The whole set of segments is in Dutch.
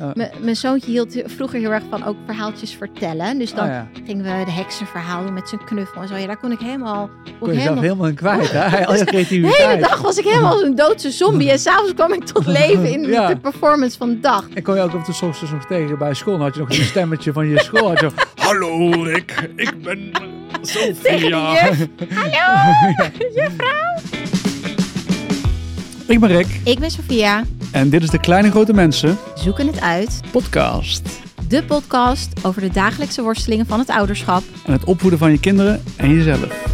Oh. Mijn zoontje hield vroeger heel erg van ook verhaaltjes vertellen. Dus dan Oh ja. gingen we de heksenverhaal doen met zijn knuffel en zo. Ja, daar kon ik helemaal... kon je helemaal helemaal in kwijt, hè? Al je de hele dag was ik helemaal als een doodse zombie. En s'avonds kwam ik tot leven in Ja. de performance van de dag. En kon je ook op de soms nog tegen bij school. Dan had je nog een stemmetje van je school. Had je Hallo Rick, ik ben Sophia. Juf. Hallo, juffrouw. Ik ben Rick Ik ben Sophia. En dit is de Kleine Grote Mensen Zoeken het uit. podcast. De podcast over de dagelijkse worstelingen van het ouderschap. En het opvoeden van je kinderen en jezelf.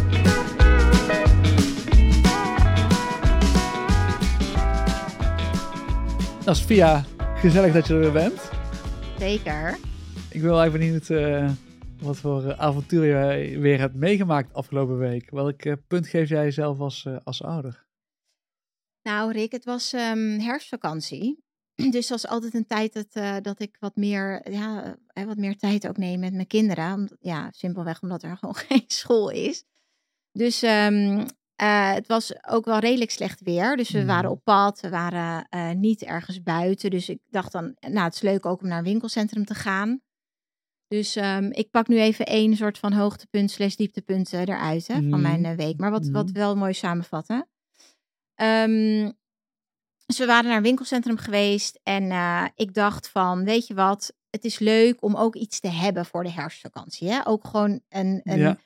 Nou, Sophia, gezellig dat je er weer bent. Zeker. Ik wil even niet eh, wat voor eh, avontuur je weer hebt meegemaakt afgelopen week. Welk eh, punt geef jij jezelf als, als ouder? Nou, Rick, het was ehm, herfstvakantie. Dus dat was altijd een tijd dat, eh, dat ik wat meer, ja, wat meer tijd ook neem met mijn kinderen. Om- Ja, simpelweg omdat er gewoon geen school is. Dus ehm, eh, het was ook wel redelijk slecht weer. Dus we Mhm. waren op pad, we waren eh, niet ergens buiten. Dus ik dacht dan, nou, het is leuk ook om naar een winkelcentrum te gaan. Dus ehm, ik pak nu even één soort van hoogtepunt slash dieptepunt eruit hè, van mijn eh, week. Maar wat, wat Mhm. wel mooi samenvatten. Ehm, dus we waren naar een winkelcentrum geweest en eh, ik dacht van, weet je wat, het is leuk om ook iets te hebben voor de herfstvakantie. Hè? Ook gewoon een, een, Ja.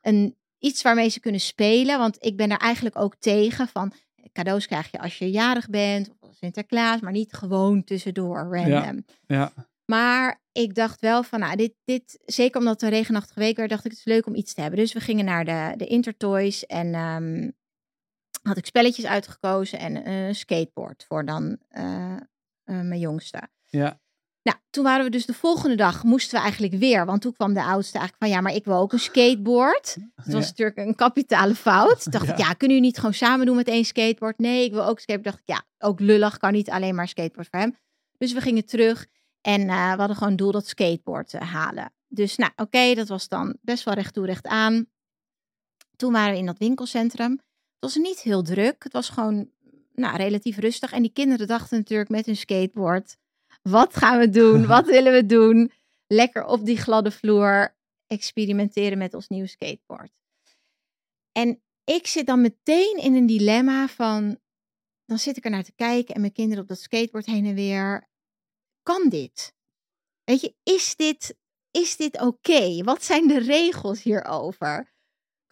een, iets waarmee ze kunnen spelen. Want ik ben er eigenlijk ook tegen van, cadeaus krijg je als je jarig bent of Sinterklaas, maar niet gewoon tussendoor random. Ja, Maar ik dacht wel van, nou, dit, dit, zeker omdat het een regenachtige week werd, dacht ik het is leuk om iets te hebben. Dus we gingen naar de, de Intertoys en ehm, had ik spelletjes uitgekozen en een skateboard voor dan eh, eh, mijn jongste. ja. Nou, toen waren we dus de volgende dag, moesten we eigenlijk weer. Want toen kwam de oudste eigenlijk van, ja, maar ik wil ook een skateboard. Dat was Ja. natuurlijk een kapitale fout. Dacht ik, Ja. ja, kunnen jullie niet gewoon samen doen met één skateboard? Nee, ik wil ook skateboard. dacht ik, ja, ook lullig, kan niet alleen maar skateboard voor hem. Dus we gingen terug en eh, we hadden gewoon een doel dat skateboard eh, halen. Dus nou, oké, dat was dan best wel recht toe, recht aan. Toen waren we in dat winkelcentrum. Het was niet heel druk. Het was gewoon nou, relatief rustig. En die kinderen dachten natuurlijk met hun skateboard... Wat gaan we doen? Wat willen we doen? Lekker op die gladde vloer experimenteren met ons nieuwe skateboard. En ik zit dan meteen in een dilemma van... Dan zit ik er naar te kijken en mijn kinderen op dat skateboard heen en weer. Kan dit? Weet je, is dit, is dit oké? Wat zijn de regels hierover?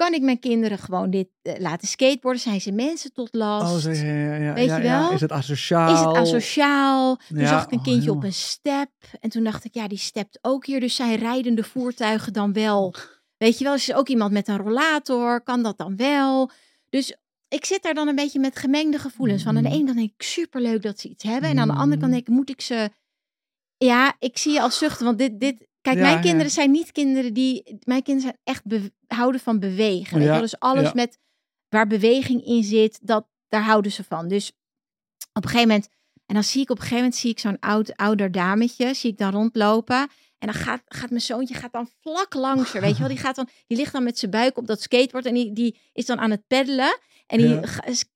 Kan ik mijn kinderen gewoon dit eh, laten skateboarden? Zijn ze mensen tot last? Oh, zo, ja, ja, ja, Weet ja, je wel? Is het asociaal? Is het asociaal? Toen zag ik een oh, kindje op joh. een step. En toen dacht ik, ja, die stept ook hier. Dus zijn rijdende voertuigen dan wel. Weet je wel, is er ook iemand met een rollator? Kan dat dan wel? Dus ik zit daar dan een beetje met gemengde gevoelens. Van aan de Mhm. ene kant denk ik, superleuk dat ze iets hebben. En aan de andere kant Mhm. denk ik, moet ik ze... Ja, ik zie je als zuchten. Want dit, dit... Kijk, Ja, mijn kinderen zijn niet kinderen die... Mijn kinderen zijn echt be- houden van bewegen. Weet je? Dus alles met waar beweging in zit, dat, daar houden ze van. Dus op een gegeven moment, en dan zie ik op een gegeven moment zie ik zo'n oud, ouder dametje, zie ik dan rondlopen. En dan gaat, gaat mijn zoontje gaat dan vlak langs haar, weet je wel. Die, gaat dan, die ligt dan met zijn buik op dat skateboard en die, die is dan aan het peddelen. En die Ja.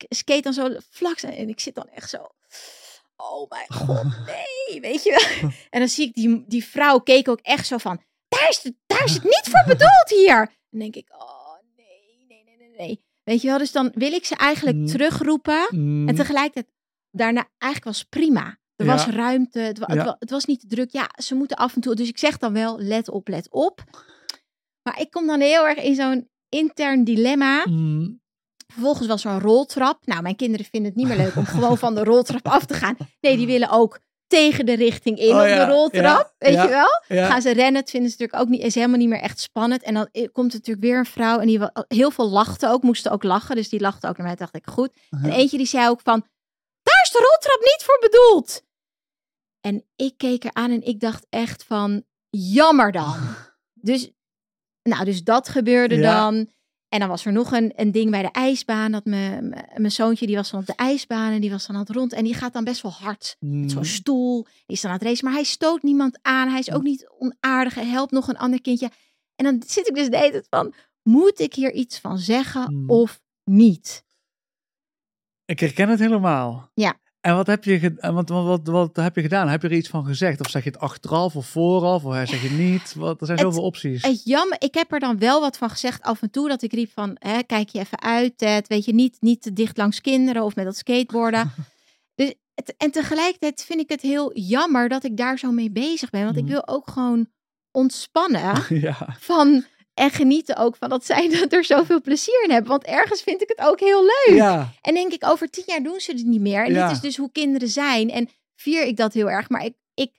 skate dan zo vlak. En ik zit dan echt zo, oh mijn god, nee, weet je wel. En dan zie ik die, die vrouw keek ook echt zo van, daar is, het, daar is het niet voor bedoeld hier. En dan denk ik, oh nee, nee, nee, nee, nee. Weet je wel, dus dan wil ik ze eigenlijk Mm. terugroepen. Mm, En tegelijkertijd, daarna eigenlijk was het prima. Er Ja. was ruimte, het, wa- het, Ja. wa- het was niet te druk. Ja, ze moeten af en toe. Dus ik zeg dan wel, let op, let op. Maar ik kom dan heel erg in zo'n intern dilemma. mm, Vervolgens was er een roltrap. Nou, mijn kinderen vinden het niet meer leuk om gewoon van de roltrap af te gaan. Nee, die willen ook tegen de richting in Oh op ja, de roltrap. ja, weet ja. je wel? Gaan ze rennen, het vinden ze natuurlijk ook niet, is helemaal niet meer echt spannend. En dan eh, komt er natuurlijk weer een vrouw en die heel veel lachten ook, moesten ook lachen. Dus die lachten ook naar mij, dacht ik, goed. En Uh-huh. eentje die zei ook van, daar is de roltrap niet voor bedoeld. En ik keek er aan en ik dacht echt van, jammer dan. Dus, nou, dus dat gebeurde dan. En dan was er nog een, een ding bij de ijsbaan. Dat mijn, mijn- zoontje, die was dan op de ijsbaan en die was dan aan het rond. En die gaat dan best wel hard. Met zo'n Mm, stoel. Die is dan aan het racen. Maar hij stoot niemand aan. Hij is ook niet onaardig. Hij helpt nog een ander kindje. En dan zit ik dus de hele tijd van, moet ik hier iets van zeggen Mm. of niet? Ik herken het helemaal. Ja. En wat heb, je, en wat, wat, wat, wat heb je gedaan? Heb je er iets van gezegd? Of zeg je het achteraf of vooraf? Of zeg je niet? Wat, er zijn Het- zoveel opties. Het jammer, ik heb er dan wel wat van gezegd af en toe. Dat ik riep van, hè, kijk je even uit, Ted. Weet je, niet, niet te dicht langs kinderen of met dat skateboarden. dus, het, en tegelijkertijd vind ik het heel jammer dat ik daar zo mee bezig ben. Want ik Mhm. wil ook gewoon ontspannen ja. van... En genieten ook van dat zij er zoveel plezier in hebben. Want ergens vind ik het ook heel leuk. ja. En denk ik, over tien jaar doen ze het niet meer. En Ja. dit is dus hoe kinderen zijn. En vier ik dat heel erg. Maar ik, ik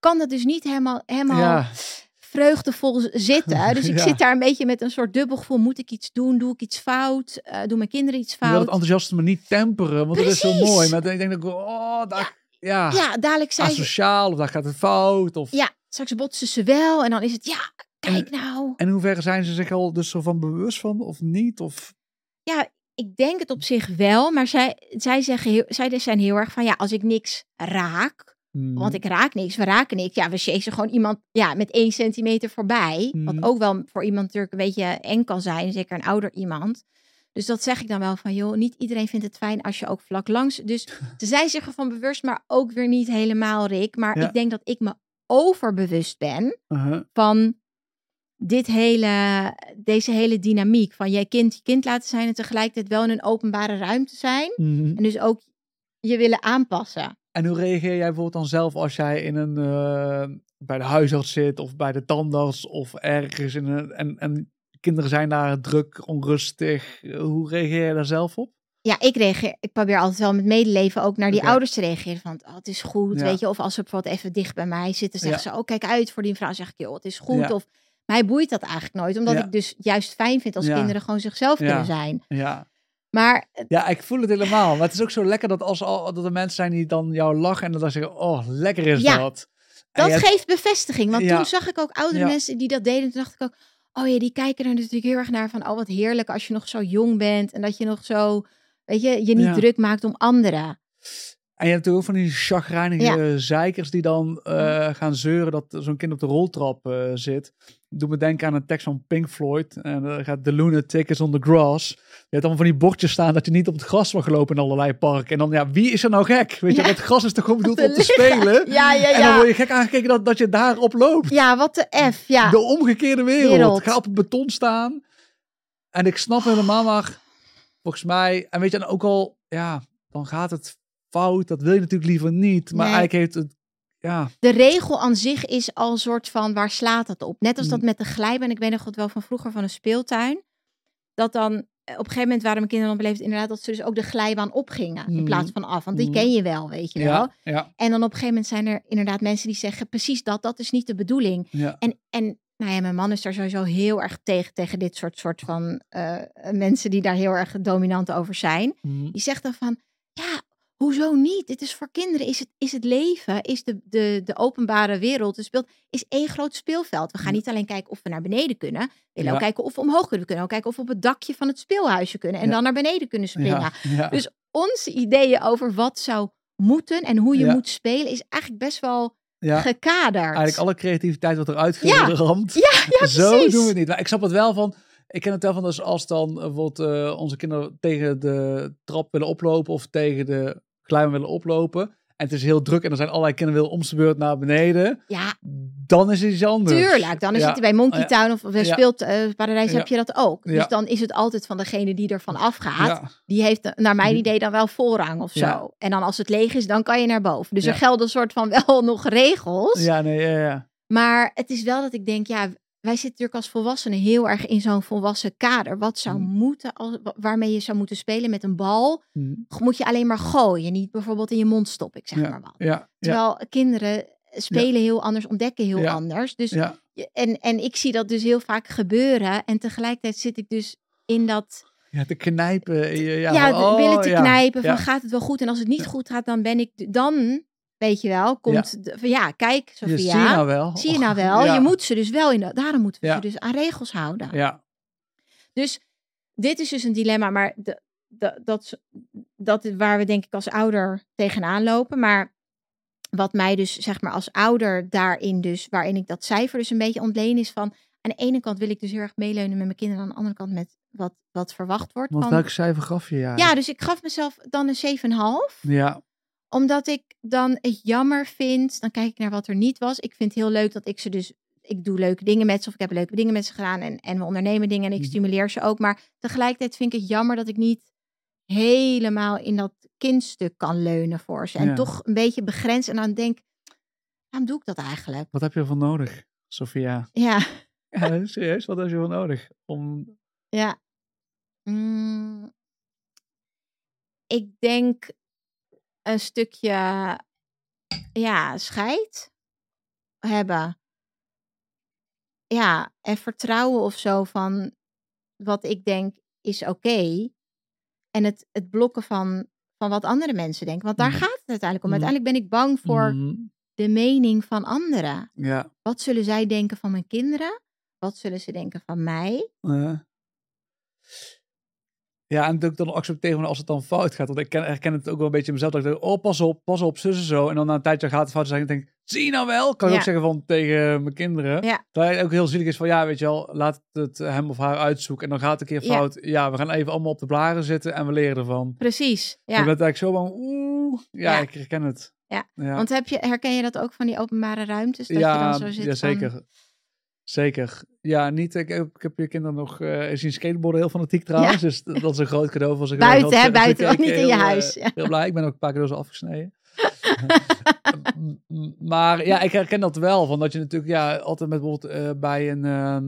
kan dat dus niet helemaal, helemaal Ja. vreugdevol zitten. Dus ik zit daar een beetje met een soort dubbel gevoel. Moet ik iets doen? Doe ik iets fout? Eh doen mijn kinderen iets Je wil fout? het enthousiasme niet temperen, want dat is zo Precies. mooi. Maar ik denk dat ik, oh, daar, ja, Ja, dadelijk ze... asociaal, of daar gaat het fout. Of, Ja, straks botsen ze wel. En dan is het, ja, kijk nou. En in hoeverre zijn ze zich al dus zo van bewust van, of niet? Of, Ja, ik denk het op zich wel. Maar zij, zij, zeggen heel, zij zijn heel erg van, ja, als ik niks raak... Hmm. Want ik raak niks, we raken niks. Ja, we chasen gewoon iemand ja, met één centimeter voorbij. Wat Mhm. ook wel voor iemand natuurlijk een beetje eng kan zijn. Zeker een ouder iemand. Dus dat zeg ik dan wel van, joh, niet iedereen vindt het fijn als je ook vlak langs. Dus ze zijn zich ervan bewust, maar ook weer niet helemaal, Rick. Maar Ja. ik denk dat ik me overbewust ben Uh-huh. van dit hele, deze hele dynamiek. Van je kind je kind laten zijn en tegelijkertijd wel in een openbare ruimte zijn. Mhm. En dus ook je willen aanpassen. En hoe reageer jij bijvoorbeeld dan zelf als jij in een, eh, bij de huisarts zit of bij de tandarts of ergens in een, en, en kinderen zijn daar druk, onrustig. Hoe reageer je daar zelf op? Ja, ik reageer. Ik probeer altijd wel met medeleven ook naar die ouders te reageren. Van, oh, het is goed, Ja. weet je. Of als ze bijvoorbeeld even dicht bij mij zitten, zeggen Ja. ze, oh, kijk uit voor die vrouw. zeg ik, joh, het is goed. Ja. Of mij boeit dat eigenlijk nooit. Omdat Ja. ik dus juist fijn vind als Ja. kinderen gewoon zichzelf kunnen zijn. Ja. Maar ja, ik voel het helemaal. Maar het is ook zo lekker dat als al dat er mensen zijn die dan jou lachen en dan zeggen, oh, lekker is dat. Dat geeft bevestiging. Want toen zag ik ook oudere mensen die dat deden. Toen dacht ik ook, oh ja, die kijken er natuurlijk heel erg naar van, oh wat heerlijk als je nog zo jong bent. En dat je nog zo, weet je, je niet Ja. druk maakt om anderen. En je hebt natuurlijk ook van die chagrijnige zeikers die dan eh, gaan zeuren dat zo'n kind op de roltrap eh, zit. Doe me denken aan een tekst van Pink Floyd. En dan gaat The Lunatic is on the grass. Je hebt allemaal van die bordjes staan dat je niet op het gras mag lopen in allerlei parken. En dan, ja, wie is er nou gek? Weet je, Ja. dat gras is toch gewoon bedoeld om te spelen? Ja, ja, En dan ja. word je gek aangekeken dat, dat je daarop loopt. Ja, wat de F, ja. De omgekeerde wereld. Wereld. Ga op het beton staan. En ik snap helemaal, maar volgens mij... En weet je, en ook al, ja, dan gaat het fout. Dat wil je natuurlijk liever niet. Maar Nee. eigenlijk heeft het, ja... de regel aan zich is al een soort van waar slaat dat op? Net als dat Mm. met de glijbaan. Ik weet nog wat wel van vroeger van een speeltuin. Dat dan eh, op een gegeven moment waren mijn kinderen dan beleefd inderdaad dat ze dus ook de glijbaan opgingen in Mm. plaats van af. Want die Mm. ken je wel, weet je wel. Ja, ja, En dan op een gegeven moment zijn er inderdaad mensen die zeggen precies dat, dat is niet de bedoeling. ja. En, en nou ja, mijn man is daar sowieso heel erg tegen, tegen dit soort, soort van eh, mensen die daar heel erg dominant over zijn. Die zegt dan van, hoezo niet? Dit is voor kinderen, is het, is het leven, is de, de, de openbare wereld, speelt, is één groot speelveld. We gaan Ja. niet alleen kijken of we naar beneden kunnen, we willen Ja. ook kijken of we omhoog kunnen. We kunnen ook kijken of we op het dakje van het speelhuisje kunnen en Ja. dan naar beneden kunnen springen. Ja. Dus onze ideeën over wat zou moeten en hoe je moet spelen is eigenlijk best wel ja. gekaderd. Eigenlijk alle creativiteit wordt eruit Ja. geramd. Ja, ja, Zo precies. doen we het niet. Maar ik snap het wel van... Ik ken het wel van als, als dan eh, bijvoorbeeld eh, onze kinderen tegen de trap willen oplopen of tegen de glijbaan willen oplopen. En het is heel druk en er zijn allerlei kinderen willen om zijn beurt naar beneden. Ja, Dan is het iets anders. tuurlijk. Dan is Ja. het bij Monkey Ja. Town of bij Ja. Speelt eh, Paradijs Ja. heb je dat ook. Dus dan is het altijd van degene die ervan afgaat. Die heeft eh, naar mijn idee dan wel voorrang of zo. En dan als het leeg is, dan kan je naar boven. Dus er gelden een soort van wel nog regels. ja nee, ja, ja. Maar het is wel dat ik denk, ja, wij zitten natuurlijk als volwassenen heel erg in zo'n volwassen kader. Wat zou Mhm. moeten, als, wa- waarmee je zou moeten spelen met een bal, Hm. moet je alleen maar gooien. Niet bijvoorbeeld in je mond stoppen, ik zeg Ja. maar wat. Ja, ja, Terwijl kinderen spelen heel anders, ontdekken heel anders. Dus, en, en ik zie dat dus heel vaak gebeuren. En tegelijkertijd zit ik dus in dat, ja, te knijpen. je- Ja, ja, oh, billen te knijpen van gaat het wel goed? En als het niet goed gaat, dan ben ik, dan, weet je wel, komt, de- ja, kijk, Ja, zie je nou wel. zie je nou wel, Ja. je moet ze dus wel in, de, daarom moeten we Ja. ze dus aan regels houden. Ja, Dus dit is dus een dilemma, maar de, de, dat, dat is waar we denk ik als ouder tegenaan lopen. Maar wat mij dus zeg maar als ouder daarin dus, waarin ik dat cijfer dus een beetje ontleen is van, aan de ene kant wil ik dus heel erg meeleunen met mijn kinderen, aan de andere kant met wat, wat verwacht wordt. want van, welk cijfer gaf je? Ja, ja, dus ik gaf mezelf dan een 7,5. ja. Omdat ik dan het jammer vind. Dan kijk ik naar wat er niet was. Ik vind het heel leuk dat ik ze dus. Ik doe leuke dingen met ze. Of ik heb leuke dingen met ze gedaan. En, en we ondernemen dingen. En ik Mhm. stimuleer ze ook. Maar tegelijkertijd vind ik het jammer dat ik niet helemaal in dat kindstuk kan leunen voor ze. En Ja. toch een beetje begrensd. En dan denk waarom doe ik dat eigenlijk? Wat heb je ervoor nodig, Sophia? Ja, Ja, serieus, wat heb je ervoor nodig? Om... ja. Mm, ik denk een stukje ja, scheid hebben. Ja, en vertrouwen of zo van wat ik denk is oké. En het, het blokken van, van wat andere mensen denken. Want daar Mhm. gaat het uiteindelijk om. Mhm. Uiteindelijk ben ik bang voor Mhm. de mening van anderen. Ja. Wat zullen zij denken van mijn kinderen? Wat zullen ze denken van mij? Ja. Ja, en ook dan accepteren van als het dan fout gaat. Want ik ken, herken het ook wel een beetje mezelf. Dat ik denk, oh, pas op, pas op, zus en zo. En dan na een tijdje gaat het fout zijn. En ik denk, zie je nou wel? Kan ik Ja. ook zeggen van tegen mijn kinderen. Ja. Dat het ook heel zielig is van, ja, weet je wel, laat het hem of haar uitzoeken. En dan gaat het een keer fout. Ja, we gaan even allemaal op de blaren zitten en we leren ervan. Precies. Ik Ja. ben eigenlijk zo van, oeh, ja, ik herken het. Ja. Want heb je, herken je dat ook van die openbare ruimtes? Dat ja, je dan zo zit ja, van- zeker. Ja, niet. Ik heb, ik heb je kinderen nog eh zien skateboarden heel fanatiek trouwens. Dus dat is een groot cadeau voor ze. Buiten, hè, buiten, ook niet in je heel, eh, huis, ja. Heel blij. Ik ben ook een paar ze afgesneden. Maar ja, ik herken dat wel. Van dat je natuurlijk ja, altijd met bijvoorbeeld eh, bij een... ehm,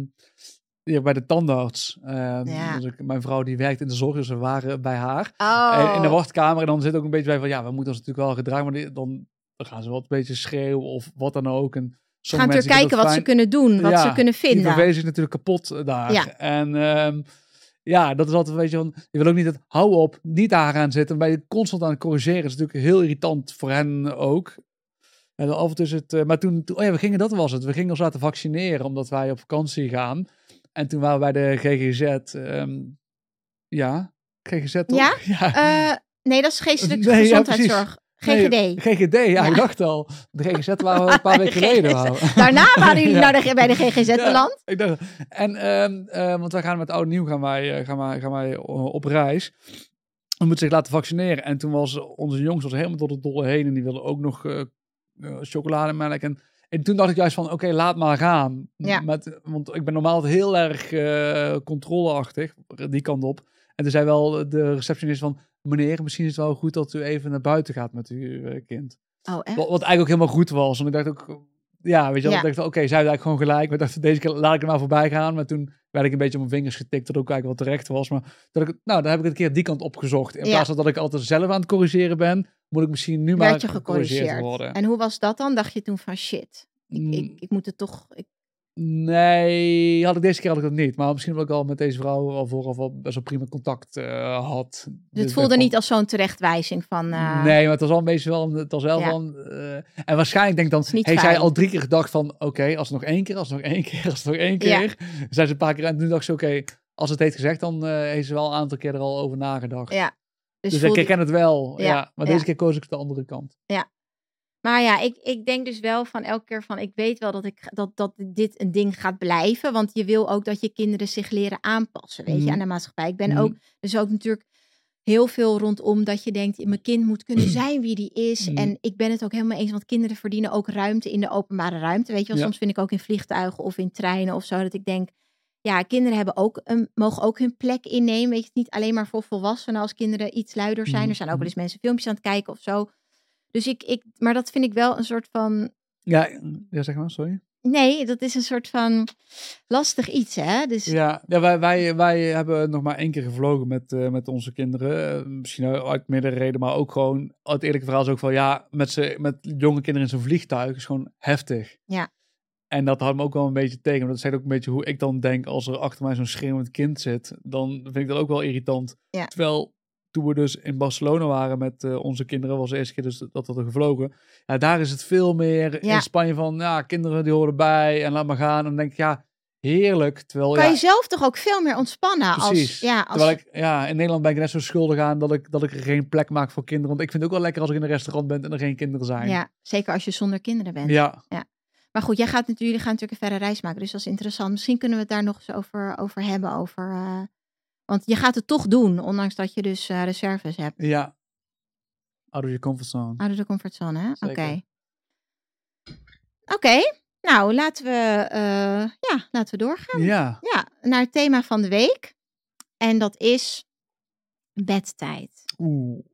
ja, bij de tandarts. Ehm, Ja. dus ik- mijn vrouw die werkt in de zorg, dus we waren bij haar. Oh. In de wachtkamer. En dan zit ook een beetje bij van ja, we moeten ons natuurlijk wel gedragen. Maar die- dan, dan gaan ze wel een beetje schreeuwen of wat dan ook. En gaan natuurlijk kijken wat ze kunnen doen, wat Ja, ze kunnen Die vinden. vervezen zich natuurlijk kapot eh, daar. Ja. En ehm, ja, dat is altijd een beetje van... Je wil ook niet het hou op, niet daar aan zitten. Ben je constant aan het corrigeren. Dat is natuurlijk heel irritant voor hen ook. En dan af en toe is het... eh, maar toen, toen... Oh ja, we gingen, dat was het. We gingen ons laten vaccineren omdat wij op vakantie gaan. En toen waren we bij de GGZ. ehm, ja, GGZ toch? Ja? ja. Eh, nee, dat is geestelijke Nee, gezondheidszorg. GGD. Nee, GGD, ja, Ja. ik dacht al. De GGZ waren we een paar weken geleden. Daarna waren jullie Ja. de, bij de GGZ Ja, beland. Ik dacht, en, ehm, eh, want wij gaan met oud en nieuw gaan wij, eh, gaan wij, gaan wij eh, op reis. We moeten zich laten vaccineren. En toen was onze jongste was helemaal door de dolle heen. En die wilde ook nog eh, eh, chocolademelk. En, en toen dacht ik juist van, oké, laat maar gaan. Ja. Met, want ik ben normaal heel erg eh, controleachtig, die kant op. En toen zei wel de receptionist van, meneer, misschien is het wel goed dat u even naar buiten gaat met uw eh, kind. Oh, echt? Wat, wat eigenlijk ook helemaal goed was. Want ik dacht ook, ja, weet je wel, Ja. ik dacht, oké, zij had eigenlijk gewoon gelijk. Maar dacht, deze keer laat ik er maar voorbij gaan. Maar toen werd ik een beetje op mijn vingers getikt, dat ook eigenlijk wel terecht was. Maar dat ik, nou, dan heb ik het een keer die kant opgezocht. In Ja. plaats van dat ik altijd zelf aan het corrigeren ben, moet ik misschien nu maar Werd je gecorrigeerd gecorrigeerd. worden. En hoe was dat dan? Dacht je toen van shit, ik, Mm. ik, ik moet het toch... Ik, Nee, had ik deze keer had ik dat niet. Maar misschien omdat ik al met deze vrouw al vooraf wel best wel prima contact eh, had. dus Dus het voelde ik niet als zo'n terechtwijzing van... eh, Nee, maar het was al meestal wel, het was wel Ja. van. eh, en waarschijnlijk denk ik dan, heeft zij fijn. al drie keer gedacht van, oké, als het nog één keer, als het nog één keer, als het nog één Ja. keer. Zijn ze een paar keer en toen dacht ze, oké, als het heeft gezegd, dan heeft ze wel een aantal keer er al over nagedacht. Ja. Dus, dus ik voelde- herken het wel, ja. Ja, Maar ja. deze keer koos ik de andere kant. Maar ja, ik, ik denk dus wel van elke keer van, ik weet wel dat, ik, dat, dat dit een ding gaat blijven. Want je wil ook dat je kinderen zich leren aanpassen, weet je, Mhm. aan de maatschappij. Ik ben Mhm. ook, dus ook natuurlijk heel veel rondom dat je denkt, mijn kind moet kunnen zijn wie die is. Mhm. En ik ben het ook helemaal eens, want kinderen verdienen ook ruimte in de openbare ruimte. Weet je wel, Ja. soms vind ik ook in vliegtuigen of in treinen of zo, dat ik denk, ja, kinderen hebben ook een, mogen ook hun plek innemen. Weet je, niet alleen maar voor volwassenen als kinderen iets luider zijn. Mhm. Er zijn ook wel eens mensen filmpjes aan het kijken of zo. Dus ik, ik, maar dat vind ik wel een soort van. Ja, ja zeg maar, sorry. Nee, dat is een soort van lastig iets, hè? Dus Ja, ja wij, wij, wij hebben nog maar één keer gevlogen met, eh, met onze kinderen. Eh, misschien uit meerdere redenen, maar ook gewoon... Het eerlijke verhaal is ook van, ja, met, ze, met jonge kinderen in zo'n vliegtuig is gewoon heftig. Ja. En dat houdt me ook wel een beetje tegen. Want dat zegt ook een beetje hoe ik dan denk als er achter mij zo'n schreeuwend kind zit. Dan vind ik dat ook wel irritant. Ja. Terwijl toen we dus in Barcelona waren met eh, onze kinderen, was de eerste keer dus dat we er gevlogen. Ja, daar is het veel meer Ja. in Spanje van, ja, kinderen die horen bij en laat maar gaan. En dan denk ik, ja, heerlijk. Terwijl, kan ja, je zelf toch ook veel meer ontspannen? Precies. Als, ja, als, Terwijl ik, ja, in Nederland ben ik net zo schuldig aan dat ik, dat ik er geen plek maak voor kinderen. Want ik vind het ook wel lekker als ik in een restaurant ben en er geen kinderen zijn. ja, zeker als je zonder kinderen bent. Ja, Maar goed, jij gaat natuurlijk, jullie gaan natuurlijk een verre reis maken, dus dat is interessant. Misschien kunnen we het daar nog eens over, over hebben. Over, eh, want je gaat het toch doen, ondanks dat je dus eh, reserves hebt. ja. Out of your comfort zone. Out of the comfortzone, hè? Oké. Oké, nou laten we, eh, ja, laten we doorgaan. Ja. Ja, naar het thema van de week. En dat is bedtijd. Oeh.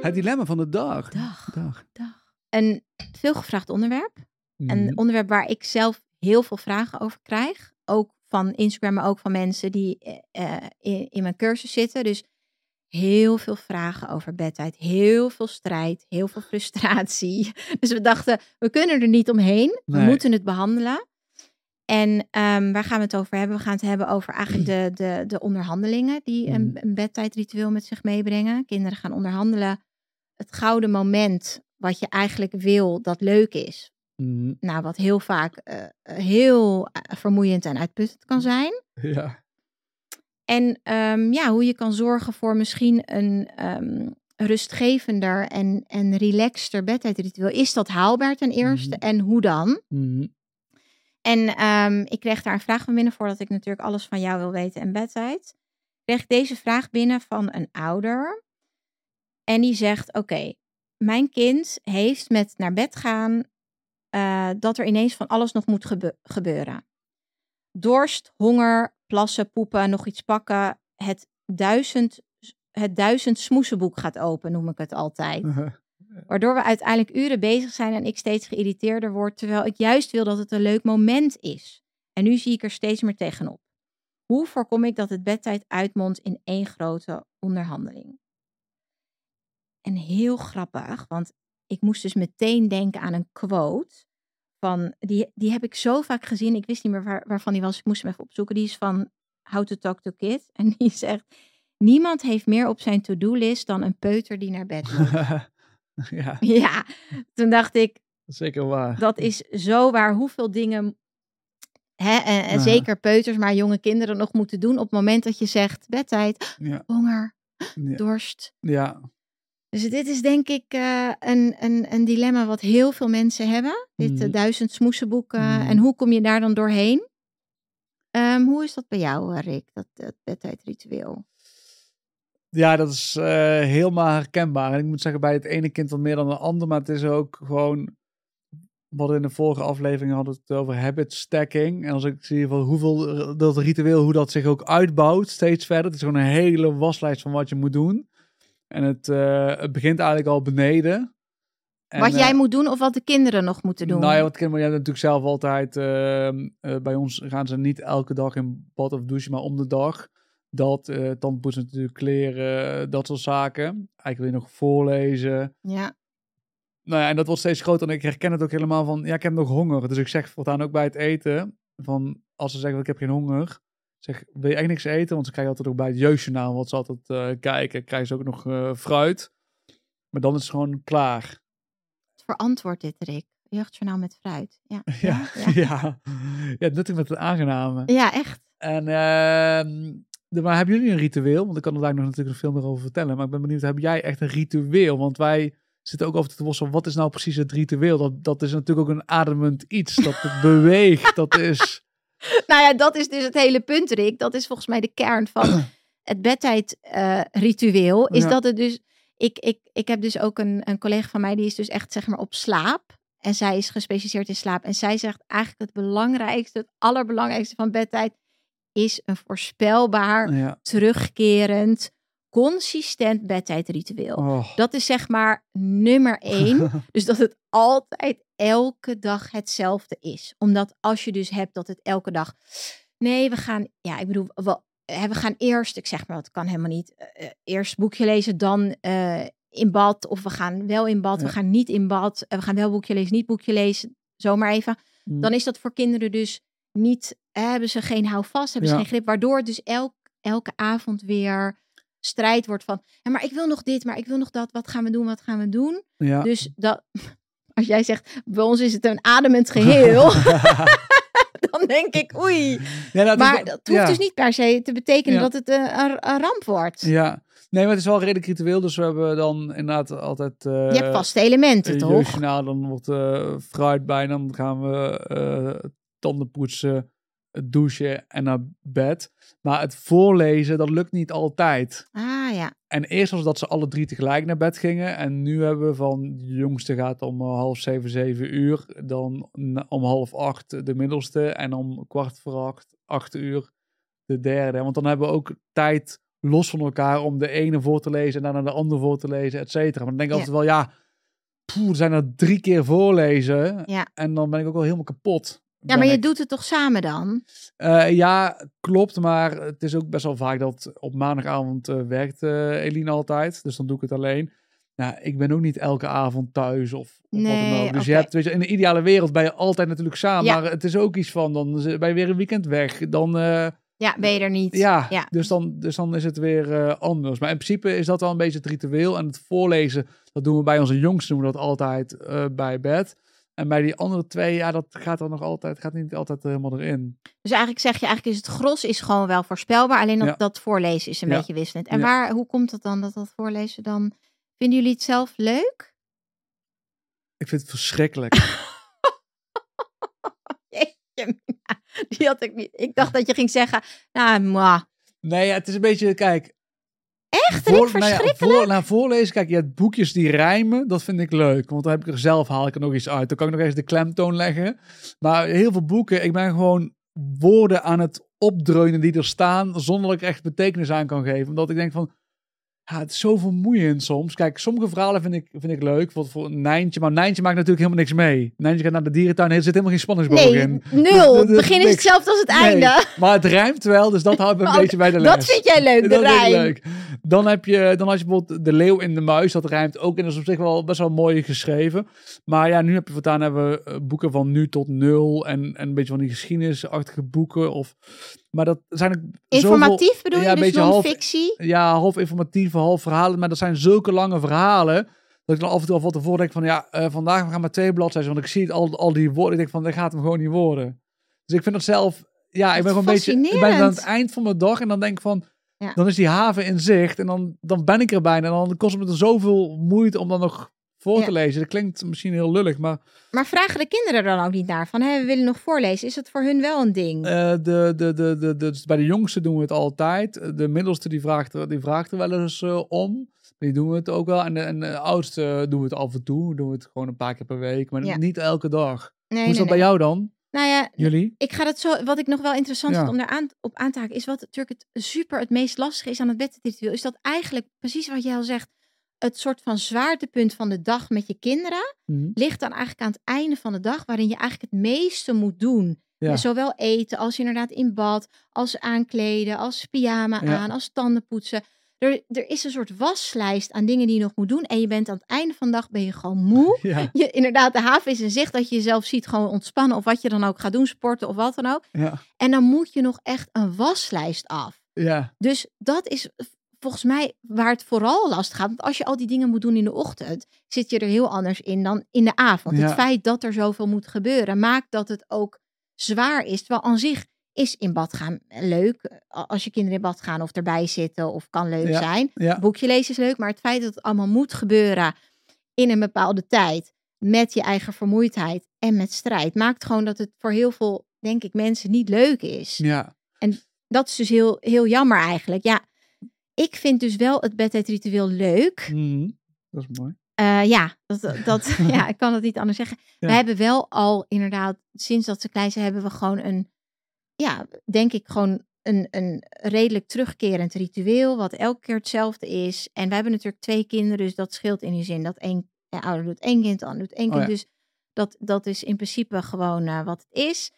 Het dilemma van de dag. Dag, Dag. dag. Een veelgevraagd onderwerp. Mhm. Een onderwerp waar ik zelf heel veel vragen over krijg. Ook van Instagram, maar ook van mensen die eh, eh, in, in mijn cursus zitten. Dus heel veel vragen over bedtijd. Heel veel strijd. Heel veel frustratie. Dus we dachten, we kunnen er niet omheen. We Nee. moeten het behandelen. En ehm, waar gaan we het over hebben? We gaan het hebben over eigenlijk de, de, de onderhandelingen die een, een bedtijdritueel met zich meebrengen. Kinderen gaan onderhandelen. Het gouden moment wat je eigenlijk wil dat leuk is Mhm. nou, wat heel vaak eh, heel eh, vermoeiend en uitputtend kan zijn. Ja. En ehm, ja, hoe je kan zorgen voor misschien een ehm, rustgevender en, en relaxter bedtijdritueel. Is dat haalbaar ten eerste? Mhm. En hoe dan? Mhm. En ehm, ik kreeg daar een vraag van binnen voordat ik natuurlijk alles van jou wil weten en bedtijd. Kreeg ik deze vraag binnen van een ouder. En die zegt: Oké, mijn kind heeft met naar bed gaan eh, dat er ineens van alles nog moet gebe- gebeuren. Dorst, honger, plassen, poepen, nog iets pakken. Het duizend, het duizend smoesenboek gaat open, noem ik het altijd. Waardoor we uiteindelijk uren bezig zijn en ik steeds geïrriteerder word, terwijl ik juist wil dat het een leuk moment is. En nu zie ik er steeds meer tegenop. Hoe voorkom ik dat het bedtijd uitmondt in één grote onderhandeling? En heel grappig, want ik moest dus meteen denken aan een quote. Van, die, die heb ik zo vaak gezien, ik wist niet meer waar, waarvan die was, ik moest hem even opzoeken. Die is van How to Talk to Kids. En die zegt, niemand heeft meer op zijn to-do-list dan een peuter die naar bed moet. ja, Ja, toen dacht ik, zeker waar. dat is zo waar hoeveel dingen, hè, en, en Aha. zeker peuters, maar jonge kinderen nog moeten doen op het moment dat je zegt bedtijd, Ja. honger, Ja. dorst. ja. Dus dit is denk ik eh, een, een, een dilemma wat heel veel mensen hebben. Dit eh, Mhm. duizend smoesenboeken. Mhm. En hoe kom je daar dan doorheen? Ehm, hoe is dat bij jou, eh, Rick, dat, dat bedtijdritueel? Ja, dat is eh, helemaal herkenbaar. En ik moet zeggen, bij het ene kind wat meer dan de ander. Maar het is ook gewoon... We hadden in de vorige aflevering hadden we het over habit stacking. En als ik zie van hoeveel dat ritueel, hoe dat zich ook uitbouwt steeds verder. Het is gewoon een hele waslijst van wat je moet doen. En het, eh, het begint eigenlijk al beneden. En, wat eh, jij moet doen of wat de kinderen nog moeten doen? Nou ja, want kinderen, je hebt natuurlijk zelf altijd. ehm, eh, bij ons gaan ze niet elke dag in bad of douchen, maar om de dag. Dat, eh tandpoetsen natuurlijk, kleren, dat soort zaken. Eigenlijk wil je nog voorlezen. Ja, Nou ja, en dat wordt steeds groter. En ik herken het ook helemaal van, ja, ik heb nog honger. Dus ik zeg voortaan ook bij het eten, van als ze zeggen, ik heb geen honger. Zeg, wil je echt niks eten? Want ze krijgen altijd ook bij het jeugdjournaal, wat ze altijd eh, kijken, krijgen ze ook nog eh, fruit. Maar dan is het gewoon klaar. verantwoord dit, Rick. Jeugdjournaal met fruit. Ja, Ja, ja. ja. ja. nuttig met het aangename. ja echt. En ehm, maar hebben jullie een ritueel? Want ik kan er daar nog natuurlijk nog veel meer over vertellen. Maar ik ben benieuwd, heb jij echt een ritueel? Want wij zitten ook over te worstelen. Wat is nou precies het ritueel? Dat, dat is natuurlijk ook een ademend iets. Dat beweegt. Dat is... Nou ja, dat is dus het hele punt, Rick. Dat is volgens mij de kern van het bedtijdritueel. is Ja. dat het dus... Ik, ik, ik heb dus ook een, een collega van mij, die is dus echt zeg maar op slaap. En zij is gespecialiseerd in slaap. En zij zegt eigenlijk het belangrijkste, het allerbelangrijkste van bedtijd... is een voorspelbaar, Ja. terugkerend, consistent bedtijdritueel. Oh. Dat is zeg maar nummer één. Dus dat het altijd elke dag hetzelfde is. Omdat als je dus hebt dat het elke dag. Nee, we gaan. Ja, ik bedoel, we, we gaan eerst. Ik zeg maar, dat kan helemaal niet. eh, eh, eerst boekje lezen, dan eh, in bad. Of we gaan wel in bad, Ja. we gaan niet in bad. we gaan wel boekje lezen, niet boekje lezen. Zomaar even. Mm. Dan is dat voor kinderen dus niet. hebben ze geen houvast, hebben ze geen grip. Waardoor het dus elk, elke avond weer strijd wordt van. Ja, maar ik wil nog dit, maar ik wil nog dat. Wat gaan we doen? Wat gaan we doen? Ja. Dus dat, als jij zegt, bij ons is het een ademend geheel, dan denk ik, oei. Ja, nou, is Maar dat hoeft ja. dus niet per se te betekenen Ja. dat het een, een, ramp wordt. Ja. Nee, maar het is wel redelijk ritueel. Dus we hebben dan inderdaad altijd... eh, Je hebt vaste elementen, eh, toch? dan wordt eh, fruit bij. Dan gaan we eh, tanden poetsen, het douchen en naar bed. Maar het voorlezen, dat lukt niet altijd. Ah ja. En eerst was dat ze alle drie tegelijk naar bed gingen. En nu hebben we van de jongste gaat om eh, half zeven, zeven uur. Dan om half acht de middelste. En om kwart voor acht, acht uur de derde. Want dan hebben we ook tijd los van elkaar om de ene voor te lezen en daarna de andere voor te lezen, et cetera. Maar dan denk ik Ja. altijd wel, ja, poeh, er zijn er drie keer voorlezen. Ja. En dan ben ik ook wel helemaal kapot. Ja, maar je ik. doet het toch samen dan? Eh, ja, klopt. Maar het is ook best wel vaak dat op maandagavond eh, werkt eh Eline altijd. Dus dan doe ik het alleen. Nou, ik ben ook niet elke avond thuis of, of wat Nee, dan ook. Dus je hebt, weet je, in de ideale wereld ben je altijd natuurlijk samen. Ja. Maar het is ook iets van, dan ben je weer een weekend weg. Dan, Ja, ben je er niet? ja, Ja. Dus, dan, dus dan is het weer anders. Maar in principe is dat wel een beetje het ritueel. En het voorlezen, dat doen we bij onze jongsten, doen we dat altijd bij bed. En bij die andere twee, ja, dat gaat dan nog altijd, gaat niet altijd helemaal erin. Dus eigenlijk zeg je, eigenlijk is het gros is gewoon wel voorspelbaar. Alleen dat, Ja. dat voorlezen is een Ja. beetje wisselend. En Ja. waar, hoe komt het dan dat dat voorlezen dan... Vinden jullie het zelf leuk? Ik vind het verschrikkelijk. Jeetje, Die had ik niet. Ik dacht dat je ging zeggen, nou. Nee, ja, het is een beetje, kijk. Echt? Vind ik nou ja, voor, nou, voorlezen, kijk, je hebt boekjes die rijmen, dat vind ik leuk. Want dan heb ik er zelf, haal ik er nog iets uit. Dan kan ik nog eens de klemtoon leggen. Maar heel veel boeken, ik ben gewoon woorden aan het opdreunen die er staan, zonder dat ik echt betekenis aan kan geven. Omdat ik denk van, ja, het is zo vermoeiend soms. Kijk, sommige verhalen vind ik, vind ik leuk. Bijvoorbeeld voor een Nijntje, maar Nijntje maakt natuurlijk helemaal niks mee. Nijntje gaat naar de dierentuin, er zit helemaal geen spanningsboog Nee, in. nul. Het begin is hetzelfde als het Nee, einde. maar het rijmt wel, dus dat houdt me een Oh, beetje bij de les. Dat vind jij leuk, de Dat rijm. leuk. Dan heb je, dan had je bijvoorbeeld de leeuw in de muis, dat rijmt ook en dat is op zich wel best wel mooi geschreven. Maar ja, nu heb je voortaan hebben we eh, boeken van nu tot nul en, en een beetje van die geschiedenisachtige boeken. Of, maar dat zijn zoveel- Informatief bedoel ja, je? een Dus beetje half- non-fictie? ja, half informatieve, half verhalen. Maar dat zijn zulke lange verhalen. Dat ik dan af en toe al van tevoren denk van ja, eh, vandaag we gaan maar twee bladzijden. Want ik zie het al, al die woorden. Ik denk van, dat gaat hem gewoon niet worden. Dus ik vind dat zelf, ja, ik ben gewoon een beetje, ik ben aan het eind van mijn dag. En dan denk ik van, Ja. dan is die haven in zicht. En dan, dan ben ik er bijna. En dan kost het me er zoveel moeite om dan nog voor te lezen. Dat klinkt misschien heel lullig, maar Maar vragen de kinderen dan ook niet naar? Van, hé, we willen nog voorlezen. Is dat voor hun wel een ding? eh, de, de, de, de, de, dus bij de jongste doen we het altijd. De middelste die vraagt er, die vraagt er wel eens eh, om. Die doen we het ook wel. En de, en de oudste doen we het af en toe. Doen we het gewoon een paar keer per week. Maar Ja. niet elke dag. nee, Hoe is dat nee, bij nee. jou dan? Nou ja, Jullie? ik ga dat zo. Wat ik nog wel interessant Ja. vind om daar aan, op aan te haken, is wat natuurlijk het super het meest lastige is aan het bedritueel. Is dat eigenlijk precies wat jij al zegt. Het soort van zwaartepunt van de dag met je kinderen Mhm. ligt dan eigenlijk aan het einde van de dag, waarin je eigenlijk het meeste moet doen. Ja. Zowel eten als inderdaad in bad, als aankleden, als pyjama Ja. aan, als tanden poetsen. Er, er is een soort waslijst aan dingen die je nog moet doen. En je bent aan het einde van de dag ben je gewoon moe. Ja. Je, inderdaad, de haven is in zicht dat je jezelf ziet gewoon ontspannen. Of wat je dan ook gaat doen, sporten of wat dan ook. Ja. En dan moet je nog echt een waslijst af. Ja. Dus dat is volgens mij waar het vooral lastig gaat. Want als je al die dingen moet doen in de ochtend, zit je er heel anders in dan in de avond. Ja. Het feit dat er zoveel moet gebeuren, maakt dat het ook zwaar is. Terwijl aan zich is in bad gaan leuk. Als je kinderen in bad gaan of erbij zitten of kan leuk Ja. zijn. Ja. Boekje lezen is leuk, maar het feit dat het allemaal moet gebeuren in een bepaalde tijd, met je eigen vermoeidheid en met strijd, maakt gewoon dat het voor heel veel, denk ik, mensen niet leuk is. Ja. Dat is dus heel, heel jammer eigenlijk. Ja, ik vind dus wel het bedtijdritueel leuk. Mhm. Dat is mooi. Eh, ja, dat, dat, ja, ik kan het niet anders zeggen. Ja. We hebben wel al inderdaad, sinds dat ze klein zijn, hebben we gewoon een, ja, denk ik gewoon een, een redelijk terugkerend ritueel, wat elke keer hetzelfde is. En we hebben natuurlijk twee kinderen, dus dat scheelt in die zin dat één ouder doet één kind, de ander doet één Oh kind. ja. Dus dat, dat is in principe gewoon eh, wat het is.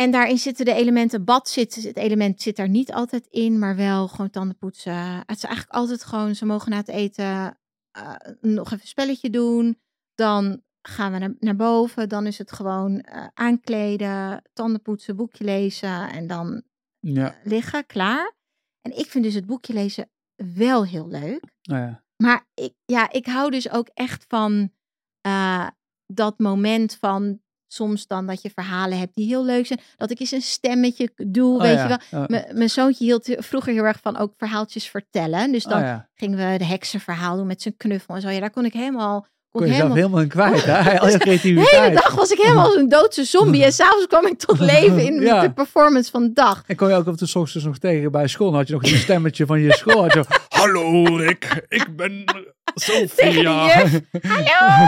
En daarin zitten de elementen, bad zit, het element zit daar niet altijd in, maar wel gewoon tanden poetsen. Het is eigenlijk altijd gewoon, ze mogen na het eten eh, nog even een spelletje doen. Dan gaan we naar, naar boven. Dan is het gewoon eh, aankleden, tanden poetsen, boekje lezen en dan Ja. liggen, klaar. En ik vind dus het boekje lezen wel heel leuk. Nou ja. Maar ik, ja, ik hou dus ook echt van eh, dat moment van soms dan dat je verhalen hebt die heel leuk zijn. Dat ik eens een stemmetje doe, Oh weet ja. je wel. M- Mijn zoontje hield vroeger heel erg van ook verhaaltjes vertellen. Dus dan Oh ja. gingen we de heksenverhaal doen met zijn knuffel en zo. Ja, daar kon ik helemaal kon je zelf helemaal in kwijt, hè? Al je creativiteit. De hele dag was ik helemaal een doodse zombie. En s'avonds kwam ik tot leven in Ja. de performance van de dag. En kon je ook op de ochtends nog tegen bij school. Dan had je nog die stemmetje van je school. Had je, Hallo Rick, ik ben Sophia. Hallo,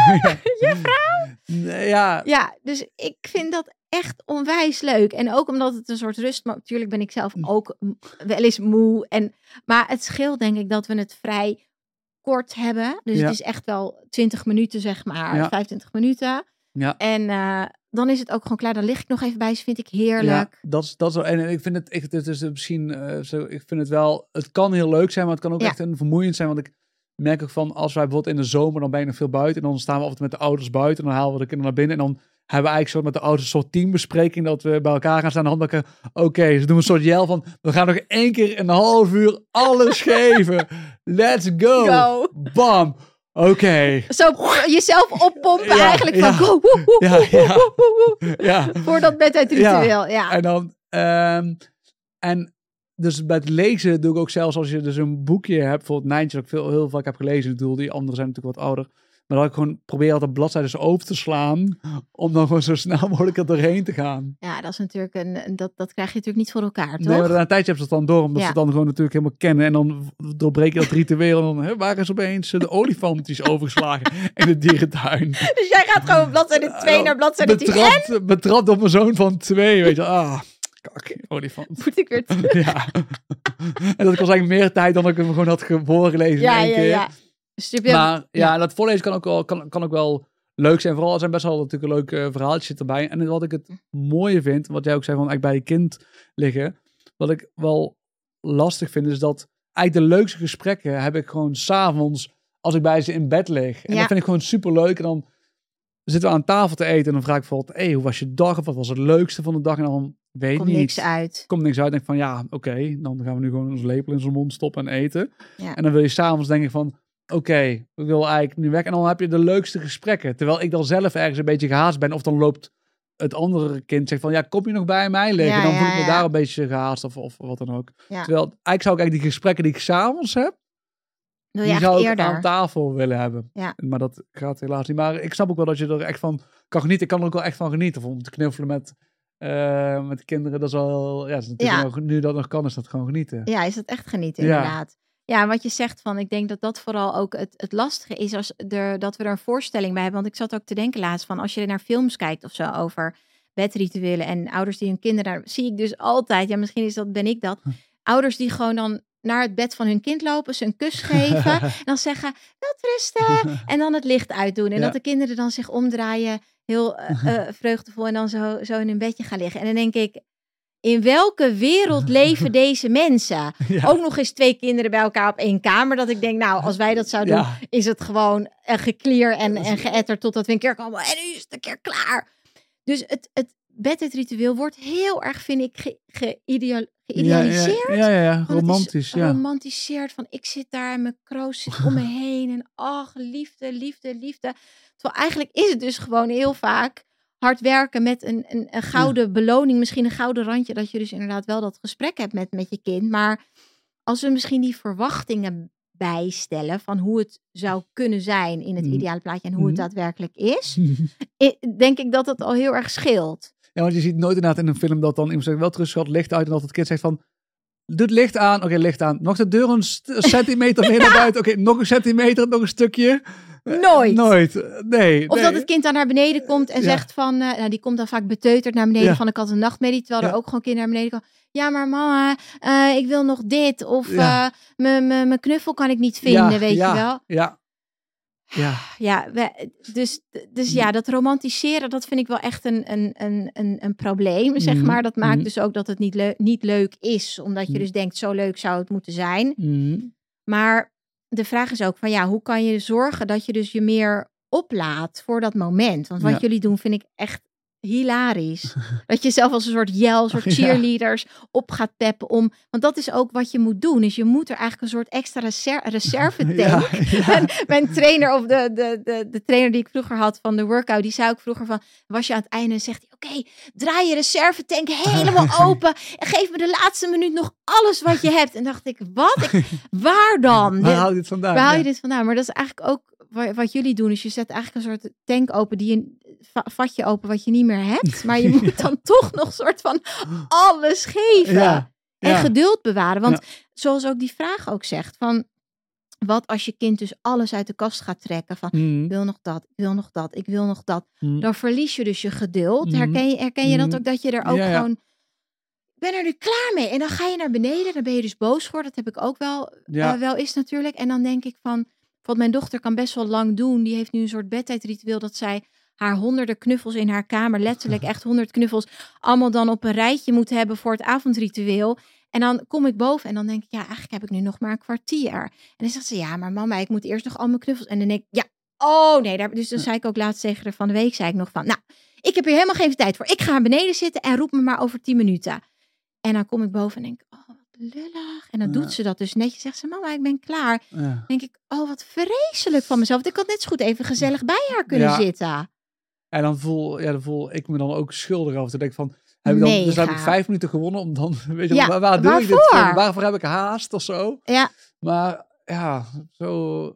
juffrouw. Ja, Ja, dus ik vind dat echt onwijs leuk. En ook omdat het een soort rust... Maar natuurlijk ben ik zelf Hm. ook wel eens moe. En, maar het scheelt denk ik dat we het vrij kort hebben. Dus Ja. het is echt wel 20 minuten, zeg maar. Ja. 25 minuten. Ja. En eh, dan is het ook gewoon klaar. Dan lig ik nog even bij. ze vind ik heerlijk. Ja, dat is, dat is en ik vind het, ik, het is misschien, eh, zo, ik vind het wel, het kan heel leuk zijn, maar het kan ook Ja. echt een vermoeiend zijn, want ik merk ook van, als wij bijvoorbeeld in de zomer, dan ben je nog veel buiten, en dan staan we altijd met de ouders buiten, en dan halen we de kinderen naar binnen, en dan hebben we eigenlijk zo met de ouders een soort teambespreking, dat we bij elkaar gaan staan, en dan handbakken, oké, ze doen een soort jel van, we gaan nog één keer een half uur alles geven, let's go, Go. bam, oké, Zo jezelf oppompen Ja, eigenlijk ja. van... woe, woe, Ja, woe, ja. Voor dat bedtijdritueel, ja. En dan, ehm, en dus bij het lezen doe ik ook zelfs als je dus een boekje hebt, bijvoorbeeld Nijntje, dat ik veel, heel vaak heb gelezen, ik bedoel, die anderen zijn natuurlijk wat ouder, maar dat ik gewoon probeer altijd bladzijden over te slaan, om dan gewoon zo snel mogelijk er doorheen te gaan. Ja, dat is natuurlijk een, dat, dat krijg je natuurlijk niet voor elkaar, toch? Nee, maar na een tijdje hebben ze het dan door, omdat Ja. ze het dan gewoon natuurlijk helemaal kennen, en dan doorbreek je dat ritueel, en dan hè, waar is opeens de olifant die is overgeslagen in de dierentuin. Dus jij gaat gewoon bladzijde 2 naar bladzijde 10. En Betrapt, betrapt op mijn zoon van twee, weet je, ah, kak, olifant. moet ik weer terug. Ja. en dat kost eigenlijk meer tijd dan ik hem gewoon had ge- voorgelezen Ja, in één ja, keer. ja. Dus Maar ja, dat voorlezen kan ook, wel, kan, kan ook wel leuk zijn. Vooral er zijn best wel natuurlijk leuke uh, verhaaltjes erbij. En wat ik het mooie vind, wat jij ook zei van eigenlijk bij je kind liggen. Wat ik wel lastig vind, is dat eigenlijk de leukste gesprekken heb ik gewoon s'avonds als ik bij ze in bed lig. En Ja. dat vind ik gewoon super leuk. En dan zitten we aan tafel te eten en dan vraag ik bijvoorbeeld, hey, hoe was je dag? Of wat was het leukste van de dag? En dan weet komt niet. niks uit. Komt niks uit. Denk ik van ja, oké, dan gaan we nu gewoon ons lepel in zijn mond stoppen en eten. Ja. En dan wil je s'avonds denken van, oké, ik wil eigenlijk nu weg. En dan heb je de leukste gesprekken. Terwijl ik dan zelf ergens een beetje gehaast ben. Of dan loopt het andere kind zegt van, ja, kom je nog bij mij liggen? Ja, dan voel ja, ik me daar een beetje gehaast of, of wat dan ook. Terwijl eigenlijk zou ik eigenlijk die gesprekken die ik s'avonds heb, Wil je die zou ik eerder? aan tafel willen hebben. Ja. Maar dat gaat helaas niet. Maar ik snap ook wel dat je er echt van kan genieten. Ik kan er ook wel echt van genieten. Of om te knuffelen met, eh, met de kinderen. Dat is wel, ja, dat is natuurlijk Ja. nu dat nog kan, is dat gewoon genieten. Ja, is dat echt genieten, inderdaad. Ja, wat je zegt van, ik denk dat dat vooral ook het, het lastige is als er, dat we er een voorstelling bij hebben. Want ik zat ook te denken laatst van, als je naar films kijkt of zo over bedrituelen en ouders die hun kinderen, daar zie ik dus altijd, ja misschien is dat, ben ik dat, ouders die gewoon dan naar het bed van hun kind lopen, ze een kus geven en dan zeggen, wat rusten en dan het licht uitdoen. En Ja. dat de kinderen dan zich omdraaien, heel eh, eh, vreugdevol en dan zo, zo in hun bedje gaan liggen. En dan denk ik, in welke wereld leven deze mensen? Ja. Ook nog eens twee kinderen bij elkaar op één kamer. Dat ik denk, nou, als wij dat zouden doen, Ja. is het gewoon een geklier en, en geëtter totdat we een keer komen. En nu is het een keer klaar. Dus het, het bedtijdritueel wordt heel erg, vind ik, ge, geïdeal- geïdealiseerd. Ja, ja, ja, ja. Romantisch. Ja. Romantiseerd van ik zit daar en mijn kroos zit om me heen. En ach, liefde, liefde, liefde. Terwijl eigenlijk is het dus gewoon heel vaak hard werken met een, een, een gouden beloning. Misschien een gouden randje. Dat je dus inderdaad wel dat gesprek hebt met, met je kind. Maar als we misschien die verwachtingen bijstellen van hoe het zou kunnen zijn in het Mhm. ideale plaatje en hoe het Mhm. daadwerkelijk is, denk ik dat het al heel erg scheelt. Ja, want je ziet nooit inderdaad in een film dat dan iemand zegt, wel terug licht uit. En dat het kind zegt van, doe het licht aan. Oké, licht aan. Nog de deur een, centimeter meer naar buiten. Oké, nog een centimeter, nog een stukje. Nooit. Nooit. Nee. Of nee. dat het kind dan naar beneden komt en Ja. zegt van, eh, nou die komt dan vaak beteuterd naar beneden Ja. van ik had een nachtmerrie, terwijl er ook gewoon kinderen naar beneden komen. Ja, maar mama, eh, ik wil nog dit. Of eh, mijn- knuffel kan ik niet vinden, weet je wel. Ja. Ja. Ja, we- dus, dus ja, dat romantiseren, dat vind ik wel echt een, een, een, een, een probleem, zeg Mhm, maar. Dat maakt mhm. dus ook dat het niet, leu- niet leuk is, omdat je Mhm. dus denkt, zo leuk zou het moeten zijn. Mhm. Maar de vraag is ook van ja, hoe kan je zorgen dat je dus je meer oplaat voor dat moment? Want wat Ja. jullie doen vind ik echt hilarisch. dat je zelf als een soort jel, soort cheerleaders op gaat peppen om. Want dat is ook wat je moet doen. Is je moet er eigenlijk een soort extra reser reserve tank. Ja, ja. Mijn, mijn trainer of de, de, de, de trainer die ik vroeger had van de workout, die zei ook vroeger van, was je aan het einde en zegt hij, oké, draai je reservetank helemaal open en geef me de laatste minuut nog alles wat je hebt. En dacht ik, wat? Ik, waar dan? Waar haal je dit vandaan? Waar haal je Ja. dit vandaan? Maar dat is eigenlijk ook wa- wat jullie doen. Dus je zet eigenlijk een soort tank open, die je, vatje open wat je niet meer hebt. Maar je Ja. moet dan toch nog soort van alles geven. Ja. En Ja. geduld bewaren. Want zoals ook die vraag ook zegt, van wat als je kind dus alles uit de kast gaat trekken van Mhm. ik wil nog dat, ik wil nog dat, ik wil nog dat. Dan verlies je dus je geduld. Mhm. Herken, je, herken je dat Mhm. ook dat je er ook Ja, ja. gewoon ik ben er nu klaar mee. En dan ga je naar beneden, dan ben je dus boos voor. Dat heb ik ook wel, Ja. eh, wel eens natuurlijk. En dan denk ik van, want mijn dochter kan best wel lang doen. Die heeft nu een soort bedtijdritueel dat zij haar honderden knuffels in haar kamer, letterlijk echt honderd knuffels, allemaal dan op een rijtje moet hebben voor het avondritueel. En dan kom ik boven en dan denk ik, ja, eigenlijk heb ik nu nog maar een kwartier. En dan zegt ze, ja, maar mama, ik moet eerst nog al mijn knuffels. En dan denk ik, ja, oh nee. Daar, dus dan zei ik ook laatst tegen haar van de week, zei ik nog van, nou, ik heb hier helemaal geen tijd voor. Ik ga naar beneden zitten en roep me maar over tien minuten. En dan kom ik boven en denk ik, oh, wat lullig. En dan Ja. doet ze dat dus netjes. Zegt ze, mama, ik ben klaar. Ja. Dan denk ik, oh, wat vreselijk van mezelf. Want ik had net zo goed even gezellig bij haar kunnen Ja. zitten. En dan voel, ja, dan voel ik me dan ook schuldig over. Te denken van, heb ik dan, dus heb ik vijf minuten gewonnen om dan, weet je, Ja, waar, waar doe ik dit waarvoor? voor? Waarvoor heb ik haast of zo? Ja, Maar ja, zo...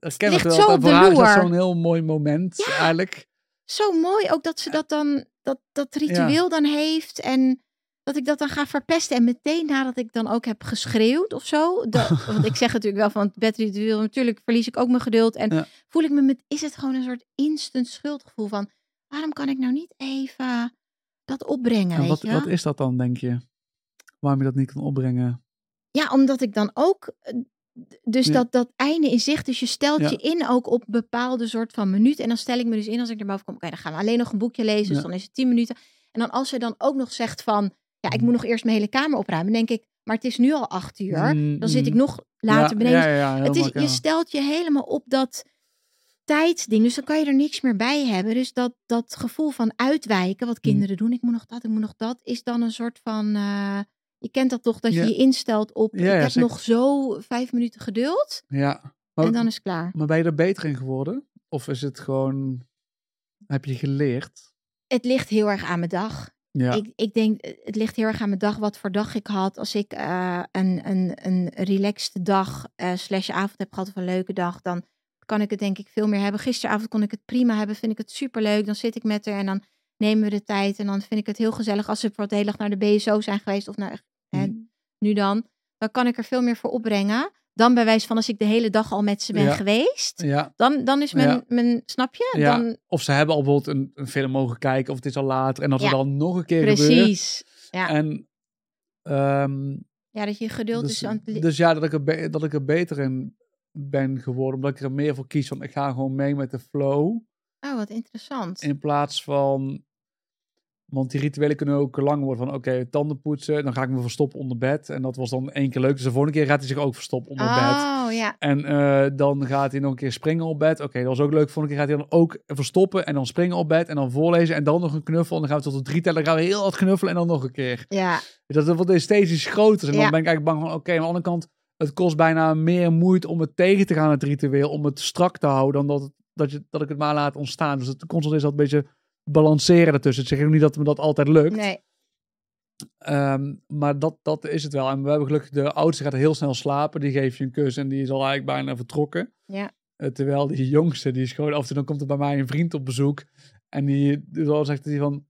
Ik ken het zo wel. de is dat loer. zo'n heel mooi moment Ja. eigenlijk. zo mooi ook dat ze dat dan, dat, dat ritueel dan heeft. En dat ik dat dan ga verpesten. En meteen nadat ik dan ook heb geschreeuwd of zo. Dat, want ik zeg natuurlijk wel van het bedritueel. Natuurlijk verlies ik ook mijn geduld. En Ja. voel ik me met, is het gewoon een soort instant schuldgevoel van, waarom kan ik nou niet even dat opbrengen, En weet wat, je? wat is dat dan, denk je? Waarom je dat niet kan opbrengen? Ja, omdat ik dan ook. eh, Dus Ja. dat, dat einde in zicht. Dus je stelt Ja. je in ook op bepaalde soort van minuut. En dan stel ik me dus in als ik naar boven kom. Oké, dan gaan we alleen nog een boekje lezen. Dus dan is het 10 minuten. En dan als ze dan ook nog zegt van. Ja, ik moet nog eerst mijn hele kamer opruimen. Dan denk ik, maar het is nu al acht uur. Mm, Dan zit ik mm. nog later ja, beneden. Ja, het is, je stelt je helemaal op dat tijdsding. Dus dan kan je er niks meer bij hebben. Dus dat, dat gevoel van uitwijken, wat kinderen doen. Ik moet nog dat, ik moet nog dat. Is dan een soort van... eh, je kent dat toch, dat je je instelt op... Ik heb zeker. nog zo vijf minuten geduld. Ja. Maar, en dan is het klaar. maar ben je er beter in geworden? Of is het gewoon... Heb je geleerd? Het ligt heel erg aan mijn dag. Ja. Ik, ik denk, eh, het ligt heel erg aan mijn dag, wat voor dag ik had. Als ik eh, een, een, een relaxed dag eh slash avond heb gehad of een leuke dag, dan kan ik het denk ik veel meer hebben. Gisteravond kon ik het prima hebben, vind ik het superleuk. Dan zit ik met haar en dan nemen we de tijd. En dan vind ik het heel gezellig als ze bijvoorbeeld de hele dag naar de BSO zijn geweest of naar, hè, Mm. nu dan. Dan kan ik er veel meer voor opbrengen. Dan bij wijze van als ik de hele dag al met ze ben Ja. geweest. ja. Dan, dan is mijn, Ja. mijn, snap je? Ja. Dan, Of ze hebben al bijvoorbeeld een, een film mogen kijken, of het is al later. En dat er dan nog een keer gebeurt. precies. Ja. En ehm, ja, dat je geduld dus, is aan het dus ja, dat ik, er dat ik er beter in ben geworden. Omdat ik er meer voor kies. Want ik ga gewoon mee met de flow. Oh, wat interessant. In plaats van... Want die rituelen kunnen ook lang worden van... Oké, tanden poetsen. Dan ga ik me verstoppen onder bed. En dat was dan één keer leuk. Dus de volgende keer gaat hij zich ook verstoppen onder bed. Oh, ja. En eh, dan gaat hij nog een keer springen op bed. Oké, dat was ook leuk. Volgende keer gaat hij dan ook verstoppen. En dan springen op bed. En dan voorlezen. En dan nog een knuffel. En dan gaan we tot de drie tellen. Dan gaan we heel hard knuffelen. En dan nog een keer. Ja, Dat wordt esthetisch groter. En dan Ja. ben ik eigenlijk bang van... Oké, aan de andere kant... Het kost bijna meer moeite om het tegen te gaan, het ritueel. Om het strak te houden. Dan dat, dat, je, dat ik het maar laat ontstaan. Dus het constant is dat een beetje balanceren ertussen. Ik zeg ook niet dat me dat altijd lukt. nee. Ehm, maar dat, dat is het wel. En we hebben gelukkig, de oudste gaat heel snel slapen. Die geeft je een kus en die is al eigenlijk bijna vertrokken. Ja. Eh, terwijl die jongste, die is gewoon af en toe, dan komt er bij mij een vriend op bezoek. En die, dan zegt hij van,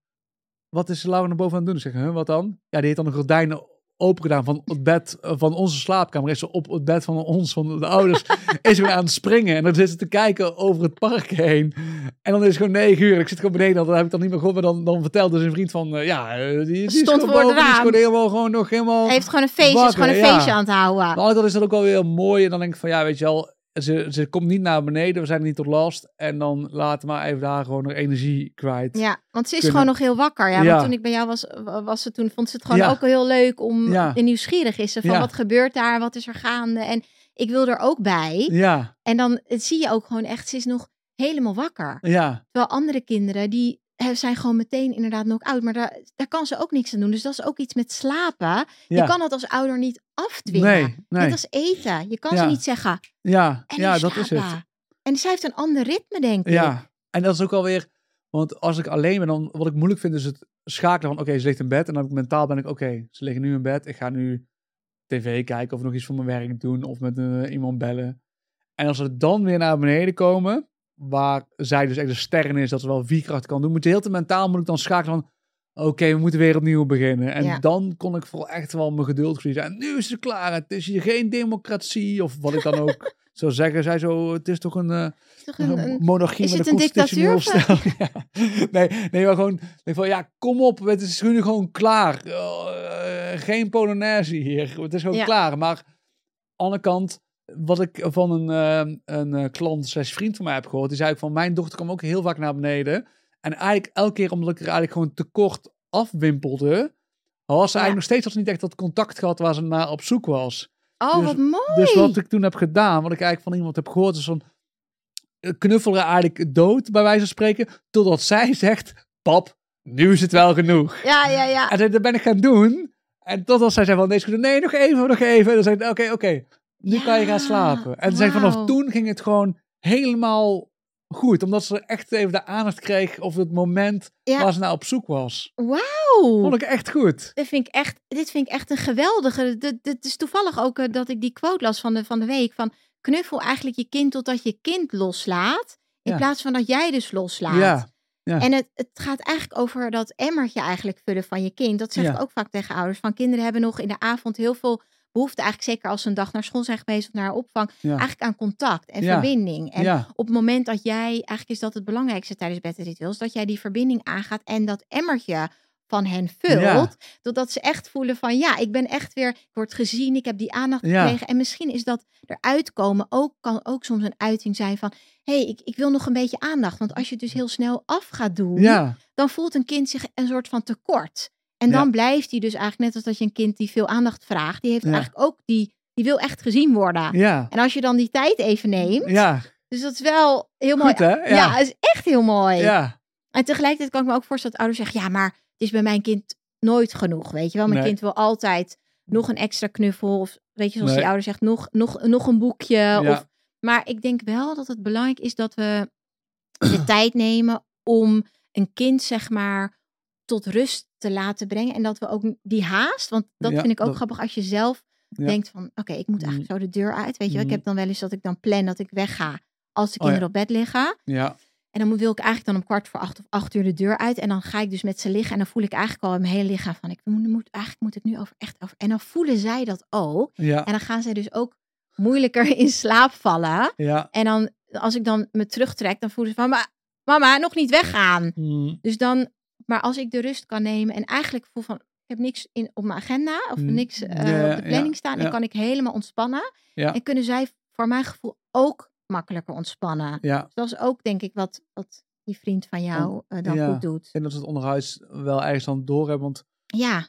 wat is Laura naar boven aan het doen? Ik zeg, huh, wat dan? Ja, die heeft dan de gordijnen open gedaan van het bed eh, van onze slaapkamer. Is ze op het bed van ons, van de ouders, is weer aan het springen. En dan zit ze te kijken over het park heen. En dan is het gewoon negen uur. Ik zit gewoon beneden, dat heb ik dan niet meer gehoord. Maar dan, dan vertelt dus een vriend van, eh, ja, eh, die, die is Stond gewoon boven, die is gewoon helemaal, gewoon nog helemaal... Hij heeft gewoon een feestje, is gewoon een ja. feestje aan het houden. Maar kant is dat ook wel weer mooi. En dan denk ik van, ja, weet je wel, ze, ze komt niet naar beneden. We zijn niet tot last. En dan laten we maar even daar gewoon nog energie kwijt. Ja, want ze is kunnen- gewoon nog heel wakker. Ja, Ja. want toen ik bij jou was, was ze toen, vond ze het gewoon Ja. ook heel leuk om, Ja. nieuwsgierig is ze van wat gebeurt daar, wat is er gaande. En ik wil er ook bij. Ja, En dan het zie je ook gewoon echt, ze is nog helemaal wakker. ja, Terwijl andere kinderen, die eh, zijn gewoon meteen inderdaad nog oud. Maar daar, daar kan ze ook niks aan doen. Dus dat is ook iets met slapen. ja. Je kan dat als ouder niet afdwingen. nee, nee. Net als eten. Je kan Ja. ze niet zeggen, Ja, ja dat is het. En zij heeft een ander ritme, denk ik. Ja, en dat is ook alweer Want als ik alleen ben, dan wat ik moeilijk vind is het schakelen van, oké, ze ligt in bed. En dan mentaal ben ik, oké, ze liggen nu in bed. Ik ga nu tv kijken of nog iets voor mijn werk doen of met eh, iemand bellen. En als ze dan weer naar beneden komen, waar zij dus echt de sterren is, dat ze wel vierkracht kan doen, moet je heel te mentaal moet ik dan schakelen van, oké, we moeten weer opnieuw beginnen. En Ja. dan kon ik vooral echt wel mijn geduld verliezen. En nu is het klaar, het is hier geen democratie, of wat ik dan ook zou zeggen. Zij zo, het is toch een... Is toch een, een- monarchie is met een een constitutioneel dictatuur stelsel. Ja. Nee, nee, maar gewoon, denk van, ja, kom op, het is nu gewoon klaar. Eh, geen Polonaise hier, het is gewoon Ja. klaar. Maar aan de andere kant, wat ik van een, eh, een eh, klant, slash vriend van mij heb gehoord, die zei van, mijn dochter kwam ook heel vaak naar beneden. En eigenlijk elke keer, omdat ik er eigenlijk gewoon tekort afwimpelde, was ze Ja. eigenlijk nog steeds had ze niet echt dat contact gehad waar ze naar op zoek was. Oh, Dus- wat mooi. Dus wat ik toen heb gedaan, wat ik eigenlijk van iemand heb gehoord, is van eh, knuffelen eigenlijk dood, bij wijze van spreken, totdat zij zegt, pap, nu is het wel genoeg. Ja, ja, ja. En dat ben ik gaan doen. En totdat zij zei van, deze nee, nog even, nog even. En dan zei ik, oké, oké, nu kan je gaan slapen. En zei vanaf toen ging het gewoon helemaal goed. Omdat ze echt even de aandacht kreeg of het moment Ja. waar ze naar op zoek was. Wauw. Vond ik echt goed. Dit vind ik echt, dit vind ik echt een geweldige. Dit, dit is toevallig ook eh, dat ik die quote las van de, van de week. Van knuffel eigenlijk je kind totdat je kind loslaat. In Ja. plaats van dat jij dus loslaat. Ja, ja. En het, het gaat eigenlijk over dat emmertje eigenlijk vullen van je kind. Dat zeg ik ook vaak tegen ouders. Van kinderen hebben nog in de avond heel veel behoefte. Eigenlijk zeker als ze een dag naar school zijn geweest of naar opvang. Ja. Eigenlijk aan contact en Ja. verbinding. En ja, op het moment dat jij, eigenlijk is dat het belangrijkste tijdens bedrituals, dat jij die verbinding aangaat en dat emmertje van hen vult, totdat ze echt voelen van ja, ik ben echt weer, ik word gezien, ik heb die aandacht gekregen. En misschien is dat eruit komen ook, kan ook soms een uiting zijn van hé, hey, ik, ik wil nog een beetje aandacht. Want als je het dus heel snel af gaat doen, dan voelt een kind zich een soort van tekort. En dan Ja. blijft hij dus eigenlijk net als dat je een kind die veel aandacht vraagt, die heeft Ja. eigenlijk ook die, die wil echt gezien worden. ja, En als je dan die tijd even neemt, ja. dus dat is wel heel mooi. Goed hè? Ja, is echt heel mooi. ja. En tegelijkertijd kan ik me ook voorstellen dat ouders zeggen: ja, maar het is bij mijn kind nooit genoeg. Weet je wel, mijn Nee. kind wil altijd nog een extra knuffel. Of weet je, zoals Nee. die ouder zegt, nog, nog, nog een boekje. Ja. Of, maar ik denk wel dat het belangrijk is dat we de tijd nemen om een kind, zeg maar, tot rust te laten brengen. En dat we ook die haast, want dat Ja, vind ik ook dat- grappig als je zelf Ja. denkt van, oké, ik moet eigenlijk zo de deur uit. Weet je, wel. ik Mhm. heb dan wel eens dat ik dan plan dat ik wegga als de Oh kinderen op bed liggen. Ja, En dan wil ik eigenlijk dan om kwart voor acht of acht uur de deur uit. En dan ga ik dus met ze liggen. En dan voel ik eigenlijk al in mijn hele lichaam van, ik moet, moet- eigenlijk moet ik nu over echt over. En dan voelen zij dat ook. ja, En dan gaan zij dus ook moeilijker in slaap vallen. ja. En dan, als ik dan me terugtrek, dan voelen ze van, "Ma- mama, nog niet weggaan. Mm, Dus dan, maar als ik de rust kan nemen en eigenlijk voel van, ik heb niks in, op mijn agenda of Mm, niks eh, ja, op de planning ja, staan. ja. En kan ik helemaal ontspannen. En kunnen zij voor mijn gevoel ook makkelijker ontspannen. ja. Dus dat is ook denk ik wat, wat die vriend van jou eh, dan goed doet. Denk dat ze het onderhuis wel ergens dan door hebben, want Ja,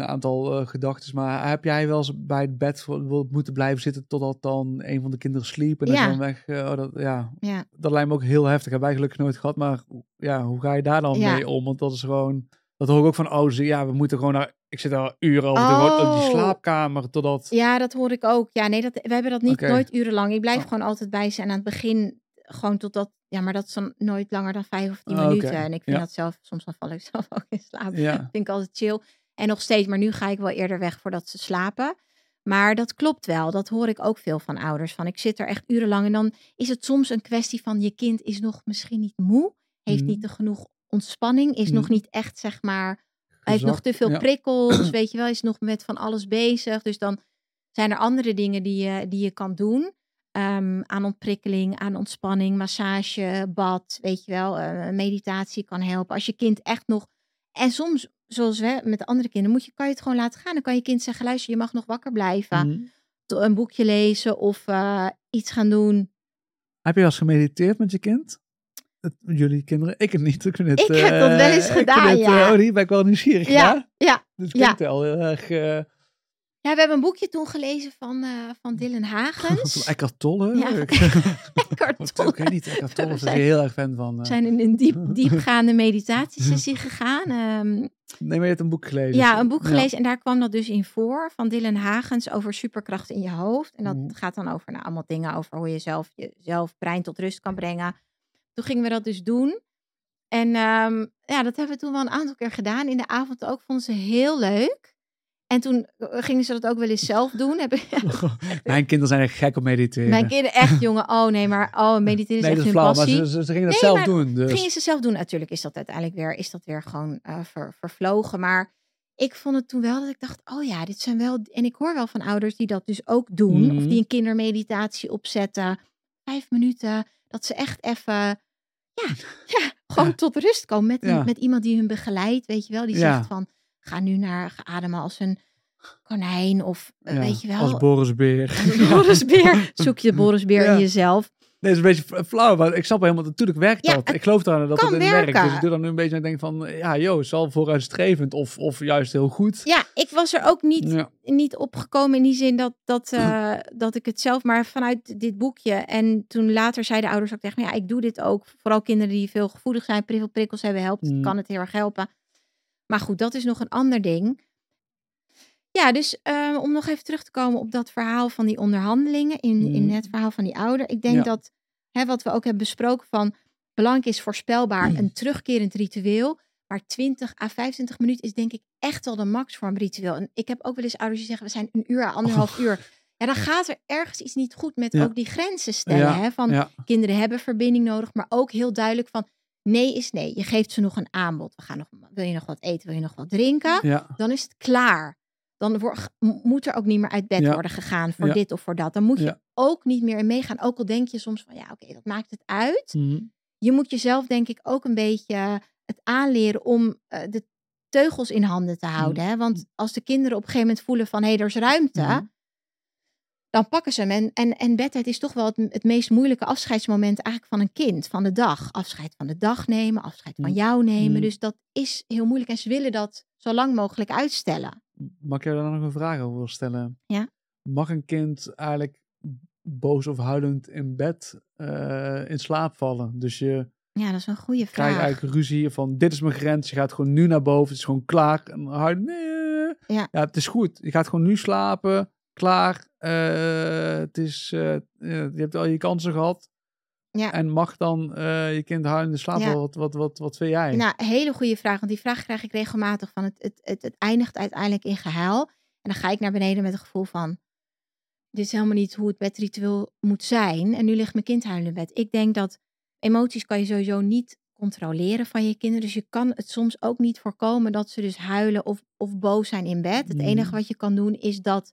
een aantal eh gedachten. Maar heb jij wel eens bij het bed moeten blijven zitten totdat dan een van de kinderen sliep en dan Ja. dan weg? oh, dat, ja, ja, dat lijkt me ook heel heftig. Hebben wij gelukkig nooit gehad, maar ja, hoe ga je daar dan Ja. mee om? Want dat is gewoon, dat hoor ik ook van ouders. Ja, we moeten gewoon naar, ik zit al uren over de op die Oh. slaapkamer totdat. ja, dat hoor ik ook. Ja, nee, dat, we hebben dat niet nooit urenlang. Ik blijf Oh. gewoon altijd bij ze. En aan het begin gewoon totdat, ja, maar dat is dan nooit langer dan vijf of tien oké. minuten. En ik vind Ja. dat zelf, soms dan val ik zelf ook in slaap. Ja, vind ik altijd chill. En nog steeds, maar nu ga ik wel eerder weg voordat ze slapen. Maar dat klopt wel. Dat hoor ik ook veel van ouders. Van ik zit er echt urenlang. En dan is het soms een kwestie van je kind is nog misschien niet moe. Heeft Mhm. niet te genoeg ontspanning. Is Mhm. nog niet echt, zeg maar. Heeft nog te veel Ja. prikkels. Weet je wel, is nog met van alles bezig. Dus dan zijn er andere dingen die je, die je kan doen. Ehm, aan ontprikkeling, aan ontspanning, massage, bad, weet je wel, eh, meditatie kan helpen. Als je kind echt nog. En soms, zoals we met de andere kinderen, moet je, kan je het gewoon laten gaan. Dan kan je kind zeggen: luister, je mag nog wakker blijven. Mhm. Een boekje lezen of eh, iets gaan doen. Heb je wel eens gemediteerd met je kind? Jullie kinderen? Ik het niet. Ik, vind het, Ik heb dat wel eens eh, gedaan, het, ja. eh, oh, die ben ik wel nieuwsgierig Ja, naar. ja, Dus het ja. klinkt wel heel erg... eh Ja, we hebben een boekje toen gelezen van, eh, van Dylan Hagens. van Eckhart Tolle. Ja, Ik- Eckhart Tolle. ook weet niet. Eckhart Tolle We is heel erg fan van. We eh. zijn in een diep, diepgaande meditatiesessie gegaan. Ehm, Nee, maar je hebt een boek gelezen. ja, een boek Ja. gelezen en daar kwam dat dus in voor van Dylan Hagens over superkracht in je hoofd. En dat Mhm. gaat dan over nou, allemaal dingen over hoe je zelf je zelf brein tot rust kan brengen. toen gingen we dat dus doen. En ehm, ja, dat hebben we toen wel een aantal keer gedaan. In de avond ook vonden ze heel leuk. En toen eh, gingen ze dat ook wel eens zelf doen. Mijn kinderen zijn echt gek op mediteren. Mijn kinderen echt, jongen. Oh nee, maar oh, mediteren is nee, echt hun flauw, passie. maar ze, ze, ze gingen dat Nee, zelf maar doen. Dus. Gingen ze zelf doen. Natuurlijk is dat uiteindelijk weer, is dat weer gewoon eh, ver- vervlogen. Maar ik vond het toen wel dat ik dacht, oh ja, dit zijn wel... En ik hoor wel van ouders die dat dus ook doen. Of Mhm. die een kindermeditatie opzetten. Vijf minuten. Dat ze echt even, ja, ja gewoon Ja. tot rust komen. Met, Ja. met iemand die hun begeleidt, weet je wel. Die Ja. zegt van, ga nu naar, ademen als een konijn. Of eh, Ja, weet je wel. Als Boris Beer. Een Borisbeer. Zoek je Borisbeer Ja. in jezelf. Nee, het is een beetje flauw, maar ik snap helemaal, natuurlijk werkt Ja, dat. Ik geloof daar dat het in werkt. Dus ik doe dan nu een beetje en denk van, ja joh, is wel vooruitstrevend of, of juist heel goed. Ja, ik was er ook niet, Ja. niet opgekomen in die zin dat, dat, eh, dat ik het zelf, maar vanuit dit boekje. En toen later zeiden ouders ook tegen me, ja, ik doe dit ook. Vooral kinderen die veel gevoelig zijn, veel prikkels hebben, helpt, Mm. kan het heel erg helpen. Maar goed, dat is nog een ander ding. Ja, dus eh, om nog even terug te komen op dat verhaal van die onderhandelingen, in, in Mm. het verhaal van die ouder. Ik denk Ja. dat, hè, wat we ook hebben besproken van, belangrijk is voorspelbaar, Mm. een terugkerend ritueel. Maar 20 à 25 minuten is denk ik echt wel de max voor een ritueel. En ik heb ook wel eens ouders die zeggen, we zijn een uur, à anderhalf uur. Ja, dan gaat er ergens iets niet goed met Ja. ook die grenzen stellen. Ja, Hè? Van kinderen hebben verbinding nodig, maar ook heel duidelijk van nee is nee. Je geeft ze nog een aanbod. We gaan nog, wil je nog wat eten, wil je nog wat drinken? ja, Dan is het klaar. Dan wordt, moet er ook niet meer uit bed Ja. worden gegaan voor Ja. dit of voor dat. Dan moet je ook niet meer in meegaan. Ook al denk je soms van ja, oké, dat maakt het uit Mhm. je moet jezelf denk ik ook een beetje het aanleren om eh, de teugels in handen te houden. Hè? Want als de kinderen op een gegeven moment voelen van hé, er is ruimte, Mhm. Dan pakken ze hem. En, en, en bedtijd is toch wel het, het meest moeilijke afscheidsmoment eigenlijk van een kind, van de dag. Afscheid van de dag nemen, afscheid van Mhm. jou nemen. Mhm. Dus dat is heel moeilijk en ze willen dat zo lang mogelijk uitstellen. Mag ik jou daar nog een vraag over stellen? Ja. Mag een kind eigenlijk boos of huilend in bed eh, in slaap vallen? Dus je Ja, dat is een goede vraag. eigenlijk ruzie van dit is mijn grens, je gaat gewoon nu naar boven, het is gewoon klaar. En nee. Ja. het is goed. Je gaat gewoon nu slapen, klaar. Eh, het is, eh, je hebt al je kansen gehad. Ja. En mag dan eh, je kind huilen in slaap Ja. Wat, wat, wat, wat vind jij? Nou, een hele goede vraag. Want die vraag krijg ik regelmatig van het, het, het, het eindigt uiteindelijk in gehuil. En dan ga ik naar beneden met het gevoel van, dit is helemaal niet hoe het bedritueel moet zijn. En nu ligt mijn kind huilend in bed. Ik denk dat emoties kan je sowieso niet controleren van je kinderen. Dus je kan het soms ook niet voorkomen dat ze dus huilen of, of boos zijn in bed. Het Mhm. enige wat je kan doen is dat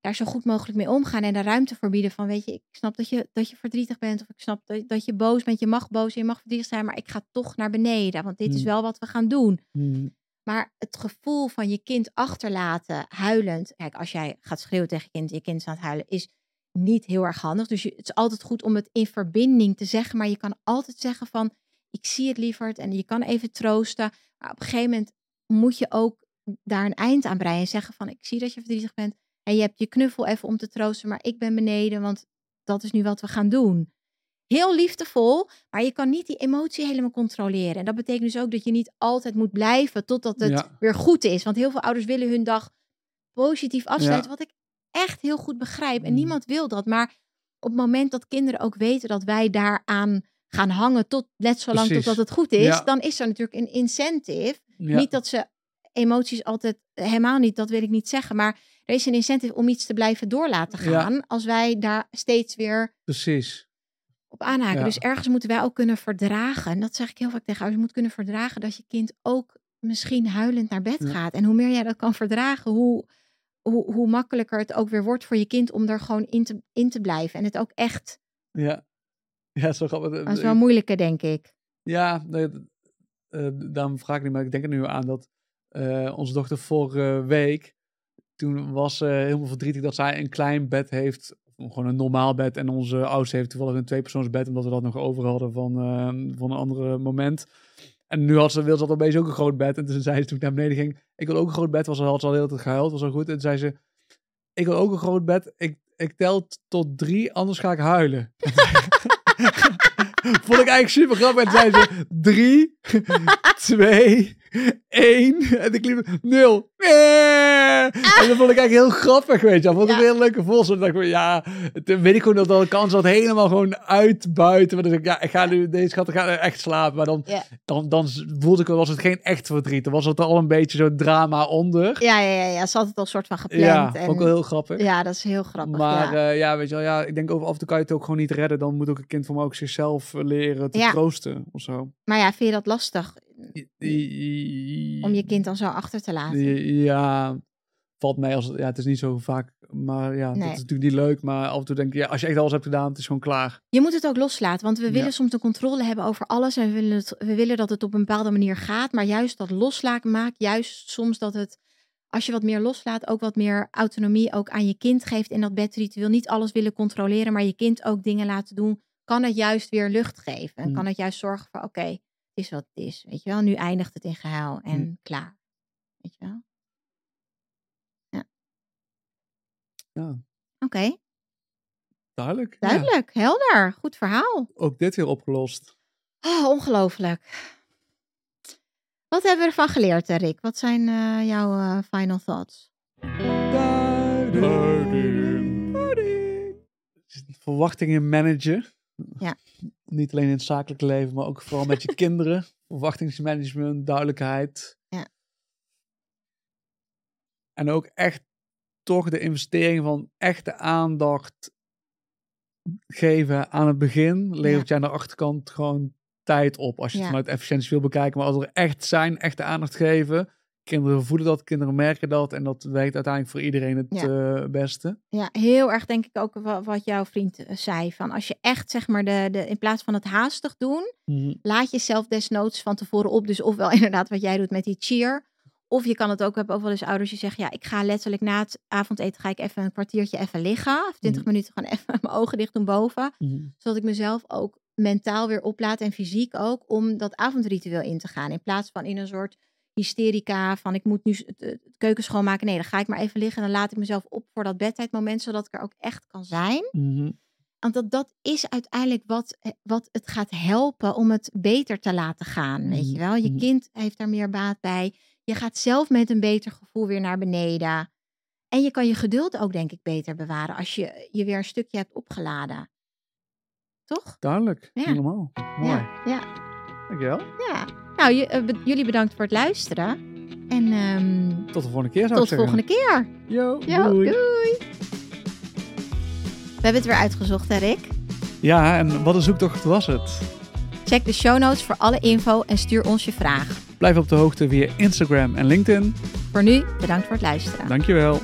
daar zo goed mogelijk mee omgaan en de ruimte voor bieden van, weet je, ik snap dat je, dat je verdrietig bent of ik snap dat, dat je boos bent. Je mag boos en je mag verdrietig zijn, maar ik ga toch naar beneden, want dit is Mhm. wel wat we gaan doen. Mhm. Maar het gevoel van je kind achterlaten, huilend. Kijk, als jij gaat schreeuwen tegen je kind, je kind is aan het huilen, is niet heel erg handig. Dus je, het is altijd goed om het in verbinding te zeggen. Maar je kan altijd zeggen van, ik zie het lieverd. En je kan even troosten. Maar op een gegeven moment moet je ook daar een eind aan breien. En zeggen van, ik zie dat je verdrietig bent. En je hebt je knuffel even om te troosten. Maar ik ben beneden, want dat is nu wat we gaan doen. Heel liefdevol, maar je kan niet die emotie helemaal controleren. En dat betekent dus ook dat je niet altijd moet blijven totdat het Ja. weer goed is. Want heel veel ouders willen hun dag positief afsluiten, wat ik echt heel goed begrijp. En Mm. niemand wil dat. Maar op het moment dat kinderen ook weten dat wij daaraan gaan hangen tot net zolang Precies. totdat het goed is, Ja. dan is er natuurlijk een incentive. Niet dat ze emoties altijd helemaal niet, dat wil ik niet zeggen, maar er is een incentive om iets te blijven door laten Ja. gaan als wij daar steeds weer Precies. op aanhaken. Ja. Dus ergens moeten wij ook kunnen verdragen. En dat zeg ik heel vaak tegen ouders. Je moet kunnen verdragen dat je kind ook misschien huilend naar bed Ja. gaat. En hoe meer jij dat kan verdragen, hoe, hoe, hoe makkelijker het ook weer wordt voor je kind om er gewoon in te, in te blijven. En het ook echt. Ja. Ja, zo grappig. Dat is wel moeilijker, denk ik. Ja, nee, eh, daarom vraag ik niet, maar ik denk er nu aan dat eh, onze dochter vorige week, toen was ze helemaal verdrietig dat zij een klein bed heeft, gewoon een normaal bed, en onze oudste heeft toevallig een tweepersoonsbed, omdat we dat nog over hadden van, eh, van een ander moment. En nu had ze, wilde ze opeens ook een groot bed. En toen zei ze toen ik naar beneden ging, ik wil ook een groot bed. Was, ze al de hele tijd gehuild, was al goed. En zei ze, ik wil ook een groot bed. Ik, ik tel tot drie, anders ga ik huilen. Vond ik eigenlijk super grappig. En toen zei ze, drie, twee, één. En ik liep nul. En dat vond ik eigenlijk heel grappig, weet je. Dat vond ik Ja. een heel leuke dan dacht ik, ja, toen weet ik gewoon dat de kans had helemaal gewoon uitbuiten. Dacht ik, ja, ik ga nu, deze schat, ik ga echt slapen. Maar dan, Ja. dan, dan voelde ik, was het geen echt verdriet. Dan was het al een beetje zo'n drama onder. Ja, ja, ja, ja. Ze had het al soort van gepland. Ja, en, vond ik wel heel grappig. ja, dat is heel grappig. Maar ja. ja. ja, weet je wel, ja, ik denk over af en toe kan je het ook gewoon niet redden. Dan moet ook een kind van me ook zichzelf leren te troosten of zo. maar ja, vind je dat lastig om je kind dan zo achter te laten? Ja, valt mij als ja, het is niet zo vaak, maar ja, Nee. dat is natuurlijk niet leuk. Maar af en toe denk ik, ja, als je echt alles hebt gedaan, het is gewoon klaar. Je moet het ook loslaten, want we willen soms de controle hebben over alles en we willen, het, we willen dat het op een bepaalde manier gaat. Maar juist dat loslaten maakt juist soms dat het, als je wat meer loslaat, ook wat meer autonomie ook aan je kind geeft in dat bedritueel. Niet alles willen controleren, maar je kind ook dingen laten doen, kan het juist weer lucht geven. En Mm. kan het juist zorgen voor, oké, is wat het is. Weet je wel, nu eindigt het in gehuil en Mm. klaar. Weet je wel? Ja, Oké, duidelijk. Ja, duidelijk, helder, goed verhaal. ook dit weer opgelost. Oh, ongelooflijk. Wat hebben we ervan geleerd, eh, Rick? Wat zijn eh, jouw eh, final thoughts? Verwachtingen managen. Ja. Niet alleen in het zakelijke leven, maar ook vooral met je kinderen. Verwachtingsmanagement, duidelijkheid. Ja. En ook echt toch de investering van echte aandacht geven aan het begin. Levert jij aan de achterkant gewoon tijd op. Als je het vanuit efficiëntie wil bekijken. Maar als er echt zijn, echte aandacht geven. Kinderen voelen dat, kinderen merken dat. En dat werkt uiteindelijk voor iedereen het eh, beste. Ja, heel erg denk ik ook wa- wat jouw vriend eh, zei. Van als je echt zeg maar de, de in plaats van het haastig doen, laat jezelf desnoods van tevoren op. Dus ofwel inderdaad wat jij doet met die cheer. Of je kan het ook hebben, ook wel eens ouders die zeggen, ja, ik ga letterlijk na het avondeten ga ik even een kwartiertje even liggen. Of twintig Mhm. minuten gewoon even mijn ogen dicht doen boven. Zodat ik mezelf ook mentaal weer oplaad en fysiek ook om dat avondritueel in te gaan. In plaats van in een soort hysterica van ik moet nu het, het keuken schoonmaken. Nee, dan ga ik maar even liggen en dan laat ik mezelf op voor dat bedtijdmoment, zodat ik er ook echt kan zijn. Mhm. Want dat, dat is uiteindelijk wat, eh, wat het gaat helpen om het beter te laten gaan. Weet je Mhm, wel? Je mhm. kind heeft daar meer baat bij. Je gaat zelf met een beter gevoel weer naar beneden. En je kan je geduld ook, denk ik, beter bewaren als je je weer een stukje hebt opgeladen. Toch? Duidelijk, Ja. helemaal. Mooi, Ja, ja, dankjewel. ja. Nou, eh, jullie bedankt voor het luisteren. En ehm, Tot de volgende keer zou tot de volgende keer. Yo, doei. We hebben het weer uitgezocht, hè, Rick? Ja, en wat een zoektocht was het? Check de show notes voor alle info en stuur ons je vraag. Blijf op de hoogte via Instagram en LinkedIn. Voor nu, bedankt voor het luisteren. Dankjewel.